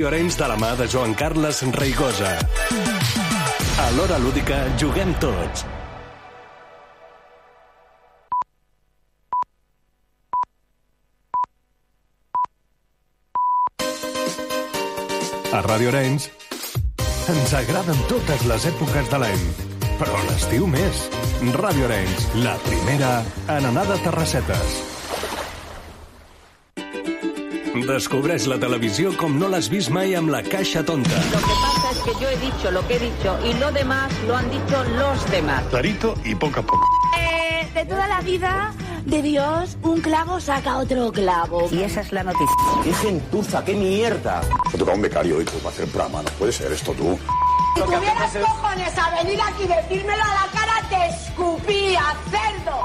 Llorenç de la mà de Joan Carles Reigosa. A l'hora lúdica juguem tots. A Radio Arenys ens agraden totes les èpoques de l'any, però l'estiu més. Radio Arenys, la primera en anar de terrassetes. Descobreix la televisió com no l'has vist mai amb la caixa tonta. Lo que pasa es que yo he dicho lo que he dicho y lo demás lo han dicho los demás. Clarito y poco a poco. Eh, de toda la vida de Dios, un clavo saca otro clavo. Y esa es la noticia. ¡Qué gentuza, qué mierda! Me toca un becario hoy para hacer programa. No puede ser esto tú. Si tuvieras cojones a venir aquí y decírmelo a la cara, te escupía, cerdo.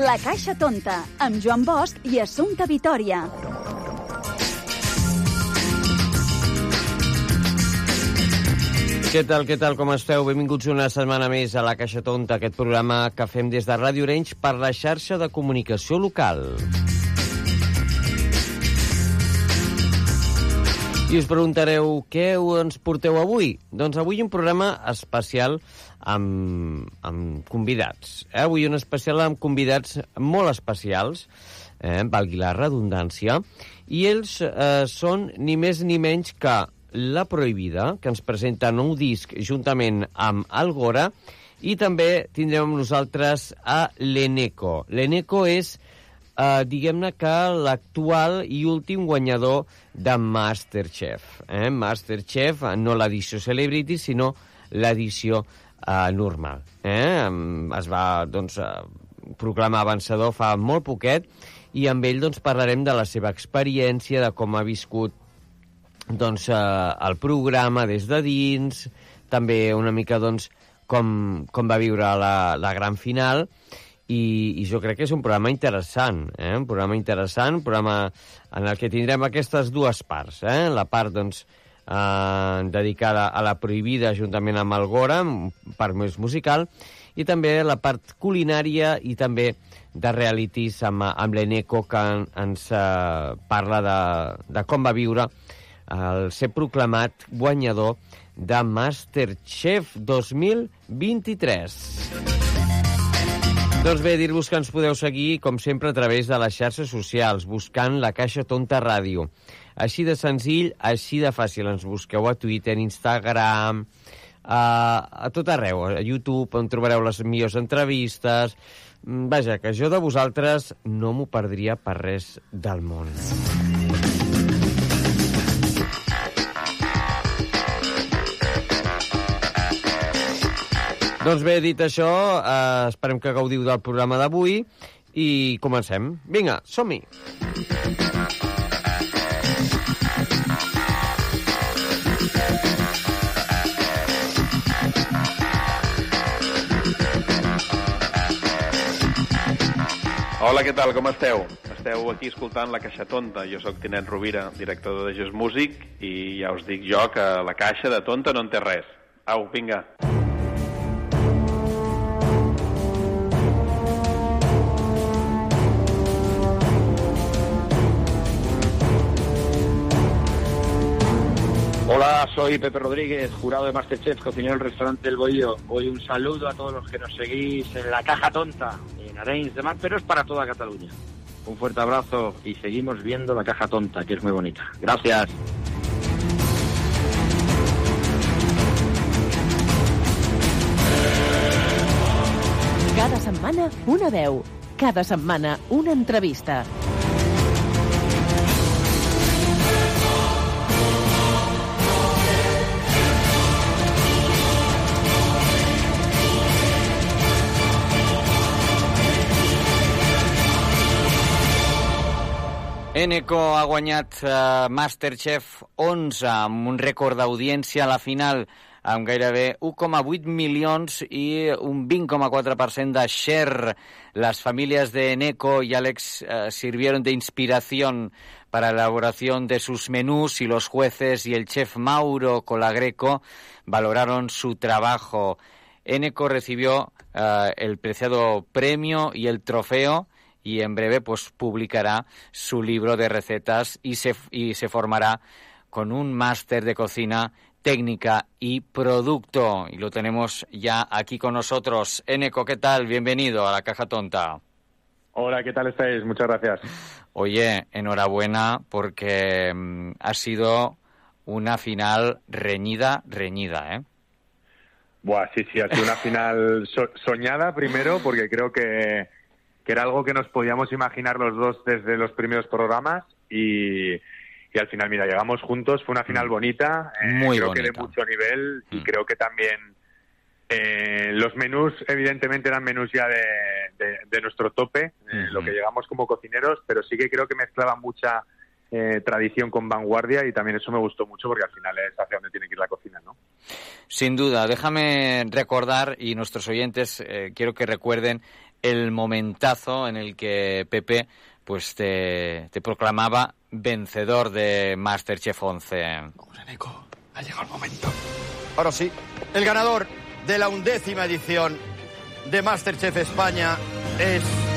La Caixa Tonta, amb Joan Bosch i Assumpta Vitoria. Què tal, què tal, com esteu? Benvinguts una setmana més a La Caixa Tonta, aquest programa que fem des de Ràdio Orenys per la xarxa de comunicació local. I us preguntareu què ens porteu avui? Doncs avui un programa especial amb, amb convidats. Eh? Avui un especial amb convidats molt especials, eh? valgui la redundància, i ells eh, són ni més ni menys que La Prohibida, que ens presenta nou disc juntament amb Algora, i també tindrem nosaltres a l'Eneco. L'Eneco és, eh, diguem-ne que l'actual i últim guanyador de Masterchef. Eh? Masterchef, no l'edició Celebrity, sinó l'edició eh, normal. Eh? Es va doncs, eh, proclamar vencedor fa molt poquet i amb ell doncs, parlarem de la seva experiència, de com ha viscut doncs, eh, el programa des de dins, també una mica doncs, com, com va viure la, la gran final, i, i jo crec que és un programa interessant, eh? un programa interessant, un programa en el que tindrem aquestes dues parts, eh? la part doncs, eh, dedicada a la prohibida juntament amb el Gora, part més musical, i també la part culinària i també de realities amb, amb l'Eneco que en, ens eh, parla de, de com va viure el ser proclamat guanyador de Masterchef 2023. Doncs bé, dir-vos que ens podeu seguir, com sempre, a través de les xarxes socials, buscant la Caixa Tonta Ràdio. Així de senzill, així de fàcil. Ens busqueu a Twitter, Instagram, a, a tot arreu, a YouTube, on trobareu les millors entrevistes... Vaja, que jo de vosaltres no m'ho perdria per res del món. Doncs bé, dit això, eh, esperem que gaudiu del programa d'avui i comencem. Vinga, som-hi! Hola, què tal? Com esteu? Esteu aquí escoltant La Caixa Tonta. Jo sóc Tinet Rovira, director de Just Music, i ja us dic jo que la caixa de tonta no en té res. Au, vinga. Soy Pepe Rodríguez, jurado de Masterchef, cocinero del restaurante El Bohío. Hoy un saludo a todos los que nos seguís en la Caja Tonta, en Arenys de Mar, pero es para toda Cataluña. Un fuerte abrazo y seguimos viendo la Caja Tonta, que es muy bonita. Gracias. Cada setmana una veu, cada setmana una entrevista. Eneco ha uh, Masterchef 11 amb un rècord d'audiència a la final amb gairebé 1,8 milions i un 20,4% de share. Las familias de Eneco y Alex uh, sirvieron de inspiración para la elaboración de sus menús y los jueces y el chef Mauro Colagreco valoraron su trabajo. Eneco recibió uh, el preciado premio y el trofeo y en breve pues publicará su libro de recetas y se, y se formará con un máster de cocina técnica y producto. Y lo tenemos ya aquí con nosotros. Eneco, ¿qué tal? Bienvenido a la Caja Tonta. Hola, ¿qué tal estáis? Muchas gracias. Oye, enhorabuena porque mm, ha sido una final reñida, reñida, ¿eh? Buah, sí, sí, ha sido una final so soñada primero porque creo que, que, era algo que nos podíamos imaginar los dos desde los primeros programas y, y al final, mira, llegamos juntos, fue una final bonita, eh, Muy creo bonita. que de mucho nivel y Mm. creo que también eh, los menús evidentemente eran menús ya de, de, de nuestro tope, eh, lo que llegamos como cocineros, pero sí que creo que mezclaba mucha eh, tradición con vanguardia y también eso me gustó mucho porque al final es hacia donde tiene que ir la cocina, ¿no? Sin duda, déjame recordar, y nuestros oyentes eh, quiero que recuerden el momentazo en el que Pepe pues te, te proclamaba vencedor de Masterchef 11. Ha llegado el momento. Ahora sí, el ganador de la undécima edición de Masterchef España es...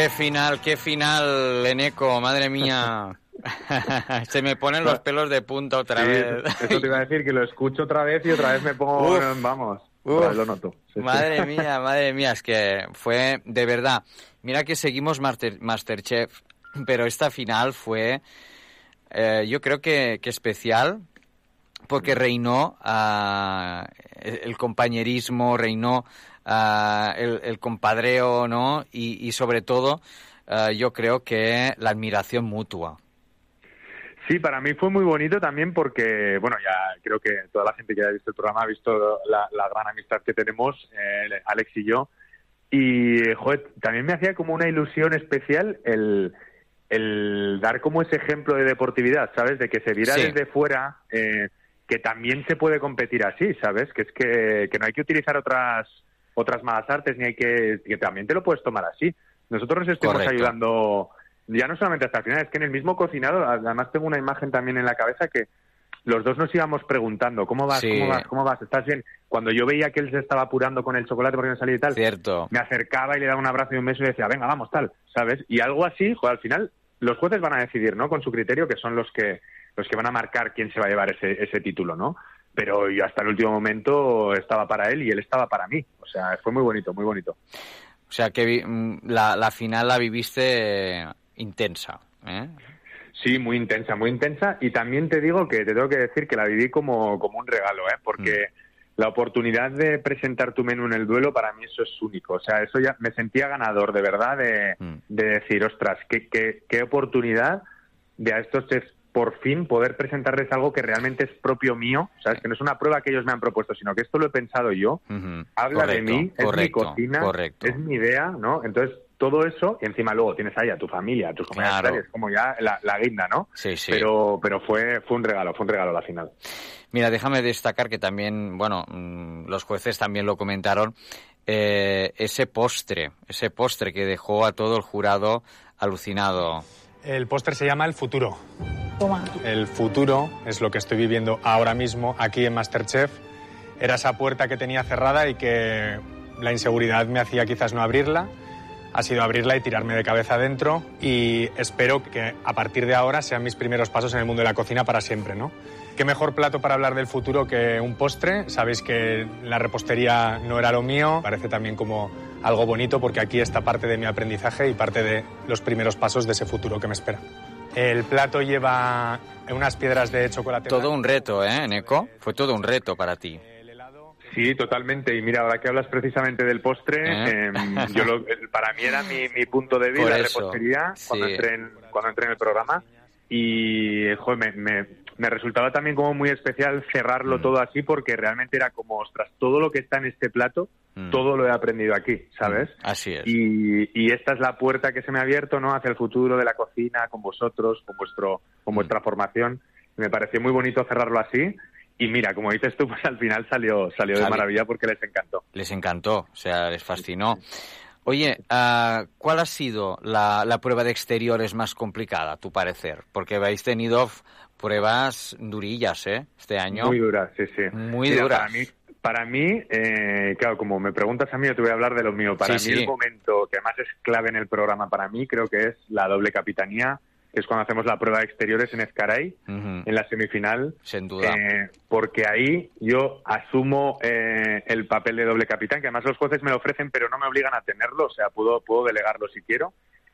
¡Qué final, qué final, Eneco! ¡Madre mía! Se me ponen los pelos de punta otra Sí, vez. Eso te iba a decir, que lo escucho otra vez y otra vez me pongo, Uf. vamos, Uf. lo noto. Sí, sí. Madre mía, madre mía, es que fue de verdad. Mira que seguimos Master, Masterchef, pero esta final fue, eh, yo creo que, que especial, porque reinó ah, el compañerismo, reinó ah, el, el compadreo, ¿no? Y, y sobre todo, yo creo que la admiración mutua. Sí, para mí fue muy bonito también porque, bueno, ya creo que toda la gente que haya visto el programa ha visto la, la gran amistad que tenemos, eh, Alex y yo. Y, joder, también me hacía como una ilusión especial el, el dar como ese ejemplo de deportividad, ¿sabes? De que se viera Sí. desde fuera eh, que también se puede competir así, ¿sabes? Que es que, que no hay que utilizar otras otras malas artes ni hay que que también te lo puedes tomar así. Nosotros nos estuvimos Correcto. ayudando ya no solamente hasta el final, es que en el mismo cocinado, además tengo una imagen también en la cabeza que los dos nos íbamos preguntando, ¿cómo vas? Sí. ¿Cómo vas? ¿Cómo vas? ¿Estás bien? Cuando yo veía que él se estaba apurando con el chocolate porque no salía y tal, Cierto. me acercaba y le daba un abrazo y un beso y decía, venga, vamos, tal, ¿sabes? Y algo así, joder, al final los jueces van a decidir, ¿no? Con su criterio, que son los que los que van a marcar quién se va a llevar ese, ese título, ¿no? Pero yo hasta el último momento estaba para él y él estaba para mí. O sea, fue muy bonito, muy bonito. O sea que vi- mm, la, la final la viviste eh, intensa. ¿eh? Sí, muy intensa, muy intensa. Y también te digo que te tengo que decir que la viví como, como un regalo, ¿eh? Porque la oportunidad de presentar tu menú en el duelo, para mí eso es único. O sea, eso ya me sentía ganador, de verdad, de, de decir, ostras, qué, qué, qué oportunidad de a estos chefs por fin poder presentarles algo que realmente es propio mío, ¿sabes? Que no es una prueba que ellos me han propuesto, sino que esto lo he pensado yo. Habla de Correcto, mí, es mi correcto, cocina, correcto. es mi idea, ¿no? Entonces, todo eso, y encima luego tienes ahí a tu familia, a tus Claro. como ya la, la guinda, ¿no? Sí, sí. Pero, pero fue, fue un regalo, fue un regalo la final. Mira, déjame destacar que también, bueno, mm, los jueces también lo comentaron, eh, ese postre, ese postre que dejó a todo el jurado alucinado. El póster se llama El Futuro. El futuro es lo que estoy viviendo ahora mismo aquí en Masterchef. Era esa puerta que tenía cerrada y que la inseguridad me hacía quizás no abrirla. Ha sido abrirla y tirarme de cabeza adentro y espero que a partir de ahora sean mis primeros pasos en el mundo de la cocina para siempre, ¿no? ¿Qué mejor plato para hablar del futuro que un postre? Sabéis que la repostería no era lo mío, parece también como algo bonito porque aquí está parte de mi aprendizaje y parte de los primeros pasos de ese futuro que me espera. El plato lleva unas piedras de chocolate. Todo un reto, ¿eh, Neko? Fue todo un reto para ti. Sí, totalmente. Y mira, ahora que hablas precisamente del postre, ¿Eh? em, yo lo- el- para mí era mi, mi punto débil, Por la repostería, cuando, entré en, cuando entré en el programa. Y joder, me, me- me resultaba también como muy especial cerrarlo Mm. todo así, porque realmente era como, ostras, todo lo que está en este plato, todo lo he aprendido aquí, ¿sabes? Mm. Así es. Y, y esta es la puerta que se me ha abierto, ¿no? Hacia el futuro de la cocina, con vosotros, con vuestro, Mm. con vuestra formación. Me pareció muy bonito cerrarlo así. Y mira, como dices tú, pues al final salió, salió de maravilla porque les encantó. Les encantó, o sea, les fascinó. Oye, ah, ¿cuál ha sido la, la prueba de exteriores más complicada, a tu parecer? Porque habéis tenido pruebas durillas, ¿eh? Este año. Muy duras, sí, sí. Muy Mira, duras. Para mí, para mí eh, claro, como me preguntas a mí, yo te voy a hablar de lo mío. Para Sí, mí sí. el momento que más es clave en el programa para mí creo que es la doble capitanía, que es cuando hacemos la prueba de exteriores en Escaray, en la semifinal. Sin duda. Eh, porque ahí yo asumo eh, el papel de doble capitán, que además los jueces me lo ofrecen, pero no me obligan a tenerlo, o sea, puedo, puedo delegarlo si quiero.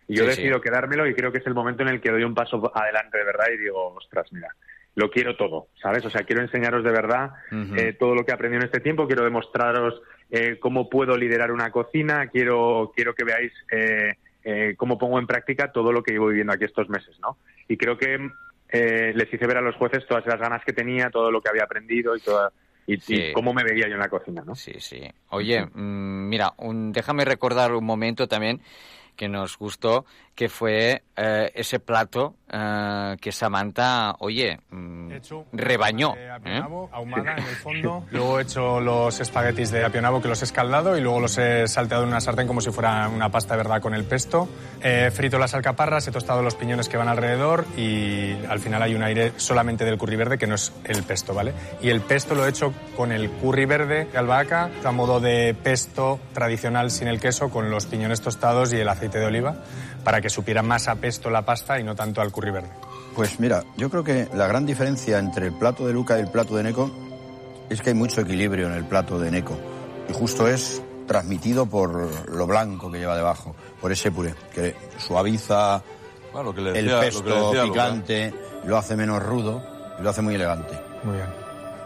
Y yo Sí, decido sí. quedármelo y creo que es el momento en el que doy un paso adelante de verdad y digo, ostras, mira, lo quiero todo, ¿sabes? O sea, quiero enseñaros de verdad eh, todo lo que he aprendido en este tiempo, quiero demostraros eh, cómo puedo liderar una cocina, quiero, quiero que veáis eh, eh, cómo pongo en práctica todo lo que llevo viviendo aquí estos meses, ¿no? Y creo que eh, les hice ver a los jueces todas las ganas que tenía, todo lo que había aprendido y, toda, y, y cómo me veía yo en la cocina, ¿no? Sí, sí. Oye, mm, mira, un- déjame recordar un momento también que nos gustó, que fue eh, ese plato eh, que Samantha, oye, mm, rebañó. de ¿eh? ahumada en el fondo. Luego he hecho los espaguetis de apionavo que los he escaldado y luego los he salteado en una sartén como si fuera una pasta verdad con el pesto. He frito las alcaparras, he tostado los piñones que van alrededor y al final hay un aire solamente del curry verde que no es el pesto, ¿vale? Y el pesto lo he hecho con el curry verde de albahaca a modo de pesto tradicional sin el queso con los piñones tostados y el aceite de oliva para que supiera más a pesto la pasta y no tanto al curry verde. Pues mira, yo creo que la gran diferencia entre el plato de Luca y el plato de Neko es que hay mucho equilibrio en el plato de Neko. Y justo es transmitido por lo blanco que lleva debajo, por ese puré, que suaviza Claro, que le el decía- lo que le pesto decía Luca. picante, lo hace menos rudo y lo hace muy elegante. Muy bien.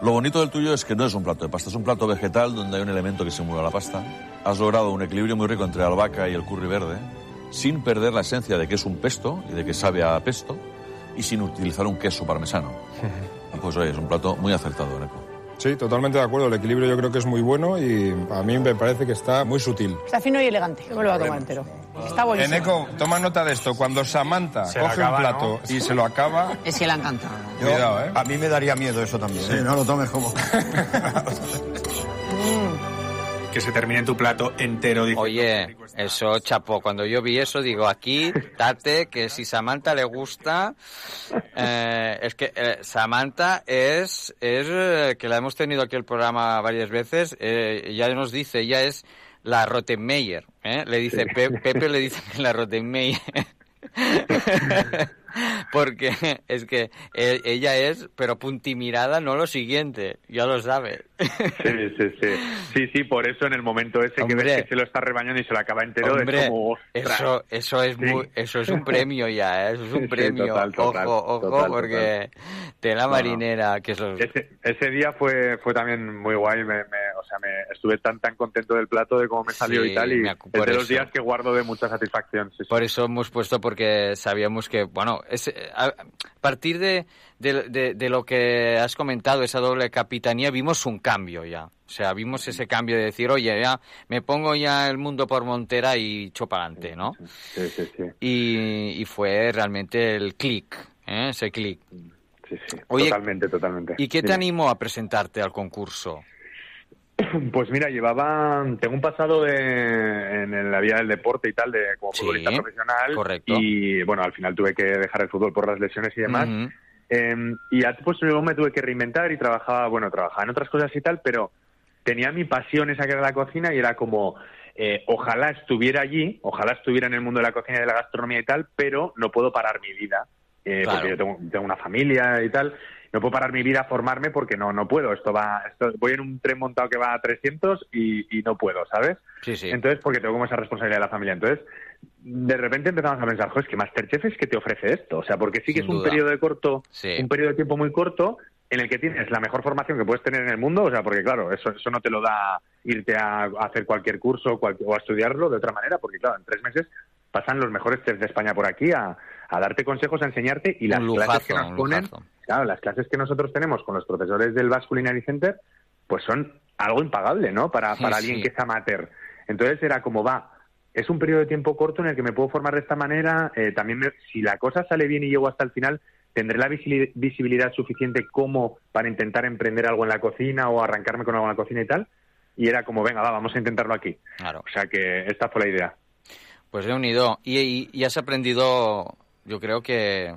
Lo bonito del tuyo es que no es un plato de pasta, es un plato vegetal donde hay un elemento que simula la pasta. Has logrado un equilibrio muy rico entre albahaca y el curry verde, sin perder la esencia de que es un pesto y de que sabe a pesto, y sin utilizar un queso parmesano. Pues oye, es un plato muy acertado, Neko. Sí, totalmente de acuerdo. El equilibrio yo creo que es muy bueno y a mí me parece que está muy sutil. Está fino y elegante. Yo me lo voy a tomar entero. Está buenísimo. Eneco, toma nota de esto. Cuando Samantha Se coge acaba, un plato ¿no? y se lo acaba, Es que le encanta. Cuidado, ¿eh? A mí me daría miedo eso también. Sí. ¿eh? No lo tomes como... Que se termine en tu plato entero. Oye, eso chapó. Cuando yo vi eso, digo, aquí, date, que si Samantha le gusta, eh, es que eh, Samantha es, es eh, que la hemos tenido aquí el programa varias veces, eh, ya nos dice, ella es la Rottenmeier, ¿eh? Le dice, Pe- Pepe le dice que la Rottenmeier. Porque es que eh, ella es, pero puntimirada, no lo siguiente, ya lo sabe. Sí, sí, sí. Sí, sí, por eso en el momento ese que Hombre. ves que se lo está rebañando y se lo acaba entero, Hombre, es como... eso, eso es Sí. muy, eso es un premio ya, ¿eh? eso es un Sí, premio. total, total, ojo, ojo, total, porque No, no. marinera, que es lo... Ese, ese día fue, fue también muy guay, me, me- o sea, me estuve tan tan contento del plato, de cómo me salió Sí, y tal, y me es de por los eso. días que guardo de mucha satisfacción. sí, sí. Por eso hemos puesto, porque sabíamos que, bueno, es, a, partir de, de, de- de lo que has comentado, esa doble capitanía, vimos un cambio ya. O sea, vimos ese cambio de decir, oye, ya me pongo ya el mundo por montera y chopa adelante, ¿no? Sí, sí, sí. Y, y fue realmente el clic, ¿eh? ese clic. Sí, sí, Oye, totalmente, totalmente. ¿Y qué te Dime. animó a presentarte al concurso? Pues mira, llevaba, tengo un pasado de, en la vía del deporte y tal, de como Sí, futbolista profesional. correcto. Y bueno, al final tuve que dejar el fútbol por las lesiones y demás. Eh, y pues luego me tuve que reinventar y trabajaba, bueno, trabajaba en otras cosas y tal, pero tenía mi pasión esa que era la cocina y era como, eh, ojalá estuviera allí, ojalá estuviera en el mundo de la cocina y de la gastronomía y tal, pero no puedo parar mi vida, eh, Claro. porque yo tengo, tengo una familia y tal, no puedo parar mi vida a formarme porque no, no puedo, esto va, esto, voy en un tren montado que va a 300 y, y no puedo, ¿sabes? Sí, sí. Entonces, porque tengo como esa responsabilidad de la familia. Entonces, de repente empezamos a pensar, joder, es que Masterchef es que te ofrece esto. O sea, porque sí que Sin es un duda. periodo de corto, Sí. un periodo de tiempo muy corto, en el que tienes la mejor formación que puedes tener en el mundo, o sea, porque claro, eso, eso no te lo da irte a, a hacer cualquier curso cual- o a estudiarlo de otra manera, porque claro, en tres meses pasan los mejores chefs de España por aquí a, a darte consejos, a enseñarte y las clases que nos ponen, claro, las clases que nosotros tenemos con los profesores del Basque Culinary Center, pues son algo impagable, ¿no? Para, Sí, para alguien sí. que es amateur. Entonces era como va, es un periodo de tiempo corto en el que me puedo formar de esta manera. eh, también, me- si la cosa sale bien y llego hasta el final, tendré la visibilidad suficiente como para intentar emprender algo en la cocina o arrancarme con algo en la cocina y tal. Y era como, venga, va, vamos a intentarlo aquí. Claro. O sea que esta fue la idea. Pues he unido. Y, y- y has aprendido, yo creo que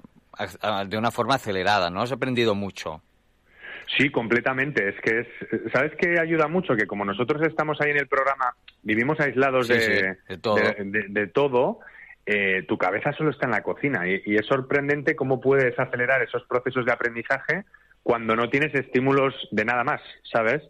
de una forma acelerada, ¿no? Has aprendido mucho. Sí, completamente. Es que es, ¿sabes qué ayuda mucho? Que como nosotros estamos ahí en el programa, vivimos aislados Sí, de, sí, de todo. de- de- de todo, eh, tu cabeza solo está en la cocina y, y es sorprendente cómo puedes acelerar esos procesos de aprendizaje cuando no tienes estímulos de nada más, ¿sabes?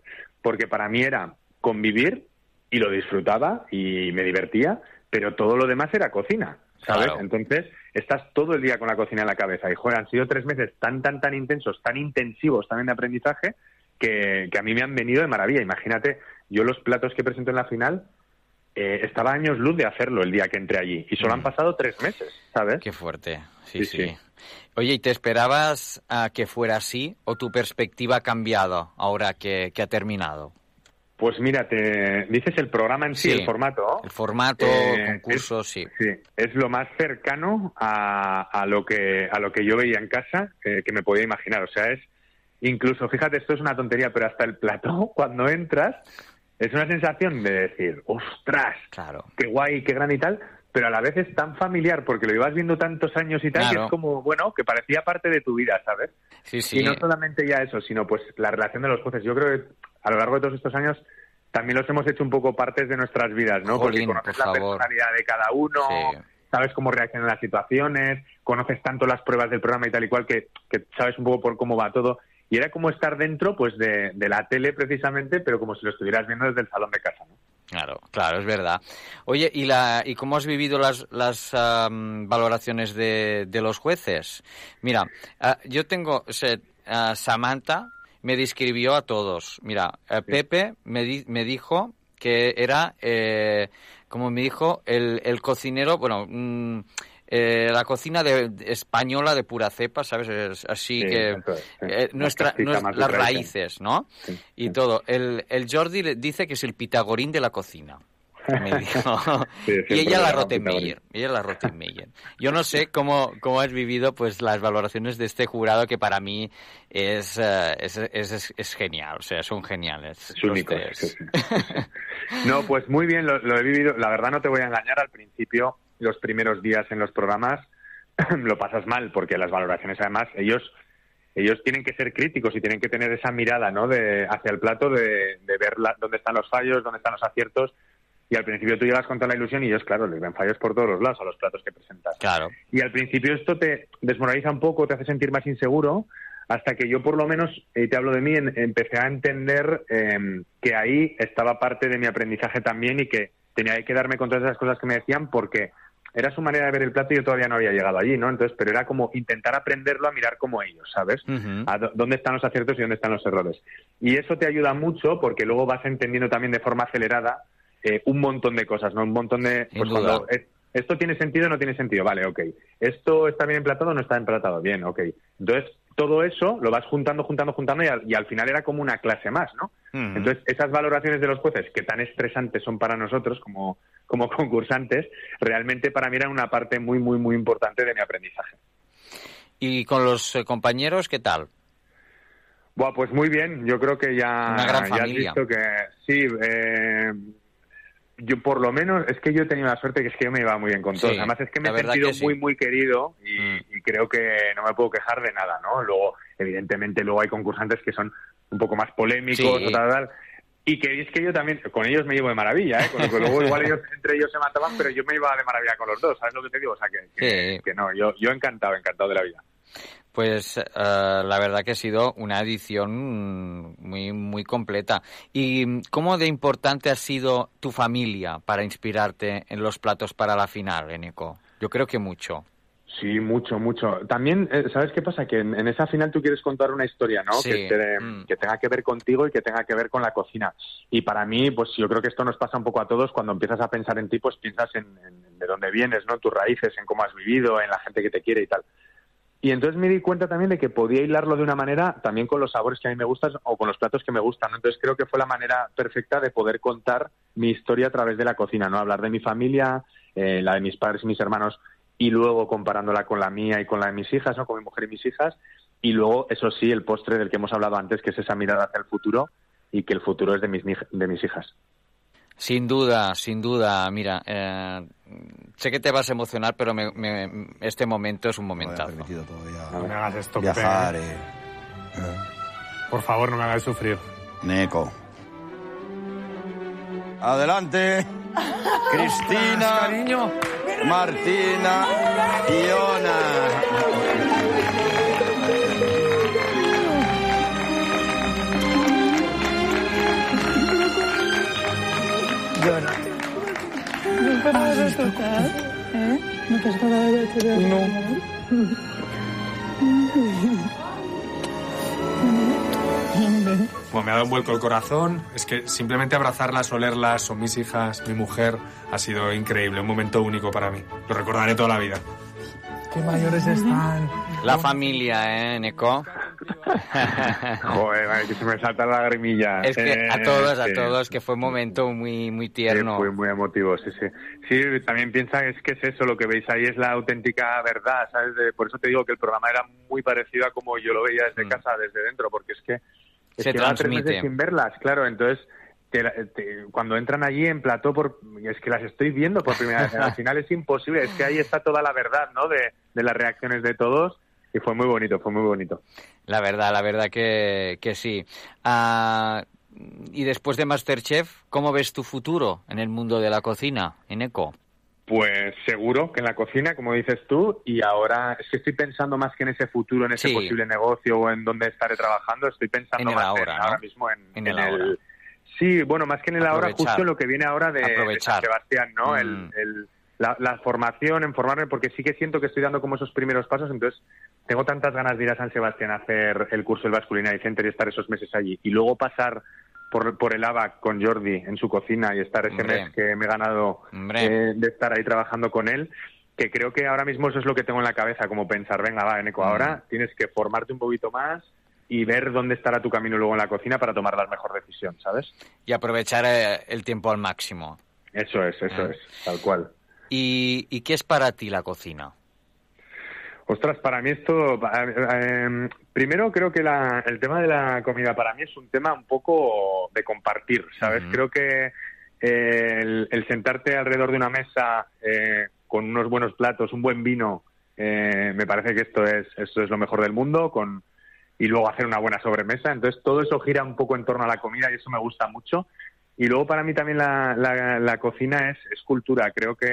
Porque para mí era convivir y lo disfrutaba y me divertía, pero todo lo demás era cocina, ¿sabes? Claro. Entonces, estás todo el día con la cocina en la cabeza. Y, joder, han sido tres meses tan, tan, tan intensos, tan intensivos también de aprendizaje, que, que a mí me han venido de maravilla. Imagínate, yo los platos que presento en la final, eh, estaba años luz de hacerlo el día que entré allí. Y solo han pasado tres meses, ¿sabes? Mm. Qué fuerte. Sí, Sí, sí. sí. Oye, ¿y te esperabas a que fuera así o tu perspectiva ha cambiado ahora que, que ha terminado? Pues mira, te dices el programa en sí, Sí. el formato. El formato, Eh, concurso, sí. Sí, es lo más cercano a, a lo que a lo que yo veía en casa eh, que me podía imaginar. O sea, es incluso, fíjate, esto es una tontería, pero hasta el plató, cuando entras, es una sensación de decir, ostras, claro. qué guay, qué grande y tal, pero a la vez es tan familiar porque lo ibas viendo tantos años y tal, que es como, bueno, que parecía parte de tu vida, ¿sabes? Sí, sí. Y no solamente ya eso, sino pues la relación de los jueces. Yo creo que a lo largo de todos estos años también los hemos hecho un poco partes de nuestras vidas, ¿no? Porque conoces por la favor. personalidad de cada uno, Sí. sabes cómo reaccionan las situaciones, conoces tanto las pruebas del programa y tal y cual que, que sabes un poco por cómo va todo. Y era como estar dentro pues de, de la tele precisamente, pero como si lo estuvieras viendo desde el salón de casa, ¿no? Claro, claro, es verdad. Oye, ¿y, la, y cómo has vivido las, las am, valoraciones de, de los jueces? Mira, ah, yo tengo, o sea, ah, Samantha me describió a todos. Mira, eh, Pepe me, di- me dijo que era, eh, como me dijo, el, el cocinero, bueno, mm, eh, la cocina de, de- española de pura cepa, ¿sabes? Es así Sí, que eso sí. eh, nuestra, las raíces, ¿no? Y todo. El, el Jordi dice que es el pitagorín de la cocina. Me dijo. Sí, y ella la Rottenmeier. Ella la Rottenmeier. Yo no sé cómo, cómo has vivido pues las valoraciones de este jurado que para mí es, eh, es, es, es- genial. O sea, son geniales. Es único, tres. sí, sí. No, pues muy bien, lo, lo he vivido. La verdad no te voy a engañar, al principio, los primeros días en los programas, lo pasas mal, porque las valoraciones además, ellos ellos tienen que ser críticos y tienen que tener esa mirada ¿no? de, hacia el plato de, de ver la- dónde están los fallos, dónde están los aciertos. Y al principio tú llegas con toda la ilusión y ellos, claro, les ven fallos por todos los lados a los platos que presentas. Claro. Y al principio esto te desmoraliza un poco, te hace sentir más inseguro, hasta que yo por lo menos, y te hablo de mí, en- empecé a entender eh, que ahí estaba parte de mi aprendizaje también y que tenía que darme con todas esas cosas que me decían porque era su manera de ver el plato y yo todavía no había llegado allí, ¿no? Entonces, pero era como intentar aprenderlo a mirar como ellos, ¿sabes? A dó- dónde están los aciertos y dónde están los errores. Y eso te ayuda mucho porque luego vas entendiendo también de forma acelerada eh, un montón de cosas, ¿no? Un montón de... Pues cuando es- esto tiene sentido o no tiene sentido, vale, ok. Esto está bien emplatado o no está emplatado, bien, ok. Entonces, todo eso lo vas juntando, juntando, juntando y al, y al final era como una clase más, ¿no? Entonces, esas valoraciones de los jueces, que tan estresantes son para nosotros como, como concursantes, realmente para mí eran una parte muy, muy, muy importante de mi aprendizaje. ¿Y con los eh, compañeros qué tal? Buah, pues muy bien. Yo creo que ya, Una gran ya has visto que sí. eh, yo por lo menos es que yo he tenido la suerte que es que yo me iba muy bien con Sí, todos. Además es que me he sentido sí. Mm. muy muy querido y, y creo que no me puedo quejar de nada, ¿no? Luego evidentemente luego hay concursantes que son un poco más polémicos Sí. o tal, tal. Y que es que yo también, con ellos me llevo de maravilla, ¿eh? Con lo que luego igual ellos, entre ellos se mataban, pero yo me iba de maravilla con los dos, ¿sabes lo que te digo? O sea, que, que, que no, yo, yo encantado, encantado de la vida. Pues eh, la verdad que ha sido una edición muy, muy completa. ¿Y cómo de importante ha sido tu familia para inspirarte en los platos para la final, Eneco? Yo creo que mucho. Sí, mucho, mucho. También, eh, ¿sabes qué pasa? Que en, en esa final tú quieres contar una historia, ¿no? Sí. Que, te- Mm. que tenga que ver contigo y que tenga que ver con la cocina. Y para mí, pues yo creo que esto nos pasa un poco a todos. Cuando empiezas a pensar en ti, pues piensas en, en de dónde vienes, ¿no? En tus raíces, en cómo has vivido, en la gente que te quiere y tal. Y entonces me di cuenta también de que podía hilarlo de una manera también con los sabores que a mí me gustan o con los platos que me gustan. Entonces creo que fue la manera perfecta de poder contar mi historia a través de la cocina, ¿no? Hablar de mi familia, eh, la de mis padres y mis hermanos, y luego comparándola con la mía y con la de mis hijas, ¿no? Con mi mujer y mis hijas. Y luego, eso sí, el postre del que hemos hablado antes, que es esa mirada hacia el futuro y que el futuro es de mis, de mis hijas. Sin duda, sin duda. Mira, eh, sé que te vas a emocionar, pero me- me- este momento es un momentazo. No me hagas esto, Viajar, Pepe. eh. Por favor, no me hagas sufrir. Neco. Adelante. Cristina. Martina. Iona. No. Bueno, me ha dado un vuelco el corazón. Es que simplemente abrazarlas, olerlas, son mis hijas, mi mujer, ha sido increíble, un momento único para mí. Lo recordaré toda la vida. Qué mayores están. La familia, ¿eh, Neko? Joder, que se me salta la lagrimilla. Es que a Eh, todos, a sí. todos, que fue un momento muy, muy Sí, tierno. fue muy emotivo, sí, sí. Sí, también piensa es que es eso, lo que veis ahí es la auténtica verdad, ¿sabes? De- por eso te digo que el programa era muy parecido a como yo lo veía desde casa, desde dentro, porque es que... Es Se que llevan tres transmite. meses sin verlas, claro, entonces... te te- cuando entran allí en plató, por, es que las estoy viendo por primera vez. Al final es imposible, es que ahí está toda la verdad, ¿no? De, de las reacciones de todos y fue muy bonito, fue muy bonito. La verdad, la verdad que, que sí. Ah, y después de Masterchef, ¿cómo ves tu futuro en el mundo de la cocina, en Eco? Pues seguro que en la cocina, como dices tú, y ahora es que estoy pensando más que en ese futuro, en ese Sí. posible negocio o en dónde estaré trabajando, estoy pensando En más ahora, en, ¿no? ahora mismo en, En en el. Sí, bueno, más que en el ahora, justo lo que viene ahora de, de Aprovechar. San Sebastián, ¿no? Mm. El, el- la, la formación, en formarme, porque sí que siento que estoy dando como esos primeros pasos, entonces tengo tantas ganas de ir a San Sebastián a hacer el curso del Basque Culinary Center y estar esos meses allí, y luego pasar por, por el ABAC con Jordi en su cocina y estar ese Hombre. mes que me he ganado eh, de estar ahí trabajando con él, que creo que ahora mismo eso es lo que tengo en la cabeza, como pensar, venga, va, Eneco, Mm. ahora tienes que formarte un poquito más y ver dónde estará tu camino luego en la cocina para tomar la mejor decisión, ¿sabes? Y aprovechar eh, el tiempo al máximo. Eso es, eso Ah. es, tal cual. ¿Y, y qué es para ti la cocina? Ostras, para mí esto, eh, eh, primero creo que la- el tema de la comida para mí es un tema un poco de compartir, ¿sabes? Creo que eh, el, el sentarte alrededor de una mesa eh, con unos buenos platos, un buen vino, eh, me parece que esto es, esto es lo mejor del mundo, con, y luego hacer una buena sobremesa. Entonces todo eso gira un poco en torno a la comida y eso me gusta mucho. Y luego para mí también la, la- la cocina es, es cultura. Creo que,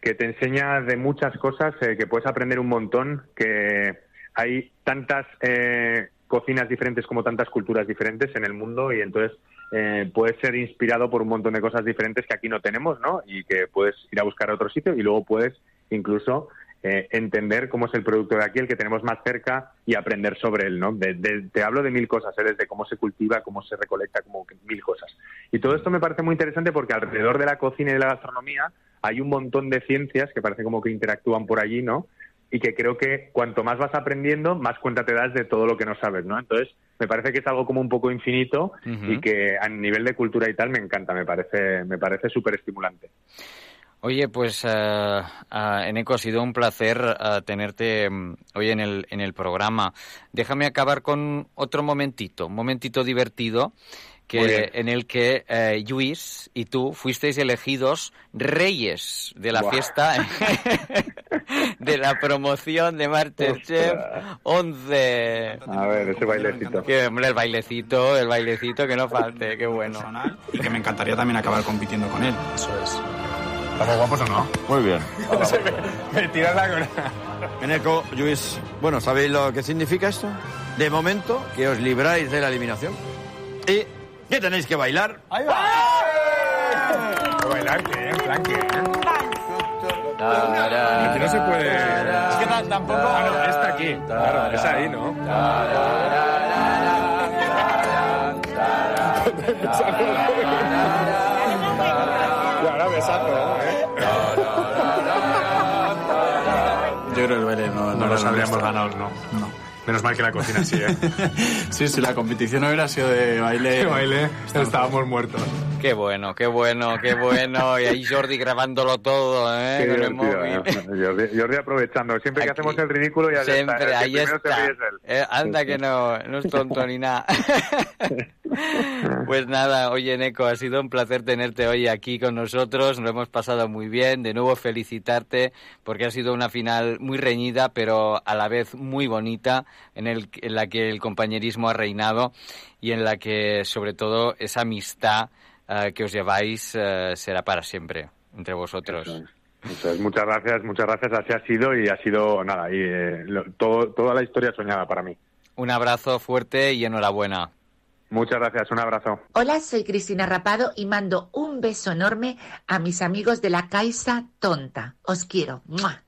que te enseña de muchas cosas, eh, que puedes aprender un montón, que hay tantas eh, cocinas diferentes como tantas culturas diferentes en el mundo y entonces eh, puedes ser inspirado por un montón de cosas diferentes que aquí no tenemos, ¿no? Y que puedes ir a buscar a otro sitio y luego puedes incluso eh, entender cómo es el producto de aquí, el que tenemos más cerca y aprender sobre él, ¿no? De- de- te hablo de mil cosas, ¿eh? desde cómo se cultiva, cómo se recolecta, como mil cosas. Y todo esto me parece muy interesante porque alrededor de la cocina y de la gastronomía hay un montón de ciencias que parece como que interactúan por allí, ¿no? Y que creo que cuanto más vas aprendiendo, más cuenta te das de todo lo que no sabes, ¿no? Entonces, me parece que es algo como un poco infinito y que a nivel de cultura y tal me encanta, me parece, me parece súper estimulante. Oye, pues, eh, ah, Eneco, ha sido un placer ah, tenerte mm, hoy en el, en el programa. Déjame acabar con otro momentito, un momentito divertido que, en el que eh, Luis y tú fuisteis elegidos reyes de la fiesta de la promoción de Masterchef 11. A ver, ese bailecito. Que, hombre, el bailecito, el bailecito, que no falte, qué bueno. y que me encantaría también acabar compitiendo con él. Eso es. ¿Estamos guapos o no? Muy bien. Me tiras la corona. Eneco, Luis, bueno, ¿sabéis lo que significa esto? De momento, que os libráis de la eliminación y que tenéis que bailar. ¿Bailar qué? ¿En plan qué? Aquí no se puede. Es que ta- tampoco. Ah, no, está aquí. Claro, es ahí, ¿no? No, No habríamos ganado, no. Menos mal que la cocina sí, ¿eh? Sí, si la competición no hubiera sido de baile. De baile, estábamos muertos. Qué bueno, qué bueno, qué bueno. Y ahí Jordi grabándolo todo, ¿eh? Qué Con el divertido, móvil. ¿eh? Jordi, Jordi aprovechando. Siempre que hacemos el ridículo ya Siempre, está. Que ahí está. ríe es él. Eh, anda que no, no es tonto ni nada. Pues nada, oye Neko, ha sido un placer tenerte hoy aquí con nosotros, lo hemos pasado muy bien, de nuevo felicitarte porque ha sido una final muy reñida pero a la vez muy bonita en, el, en la que el compañerismo ha reinado y en la que sobre todo esa amistad eh, que os lleváis eh, será para siempre entre vosotros. Eso muchas gracias, muchas gracias. Así ha sido y ha sido, nada, y, eh, lo- todo, toda la historia soñada para mí. Un abrazo fuerte y enhorabuena. Muchas gracias, un abrazo. Hola, soy Cristina Rapado y mando un beso enorme a mis amigos de la Caixa Tonta. Os quiero. ¡Mua!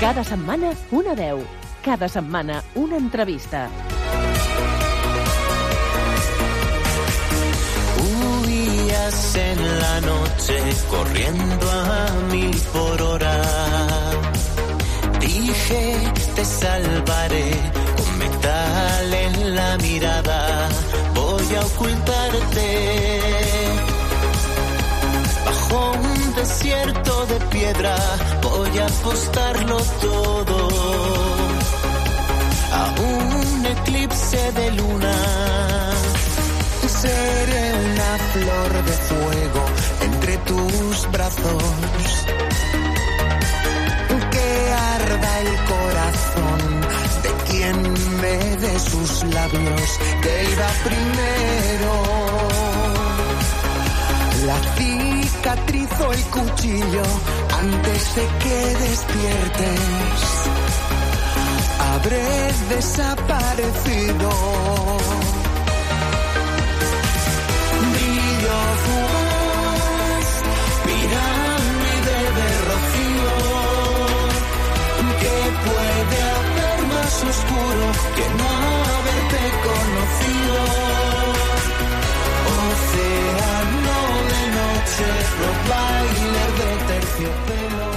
Cada setmana una veu. Cada setmana una entrevista. En la noche corriendo a mil por hora. Dije, te salvaré con metal en la mirada. Voy a ocultarte bajo un desierto de piedra. Voy a apostarlo todo a un eclipse de luna. Tus brazos. Que arda el corazón de quien me dé sus labios. Que iba primero. La cicatriz o el cuchillo antes de que despiertes. Habré desaparecido. Oscuro que no haberte conocido. Océano de noche, bailer de terciopelo.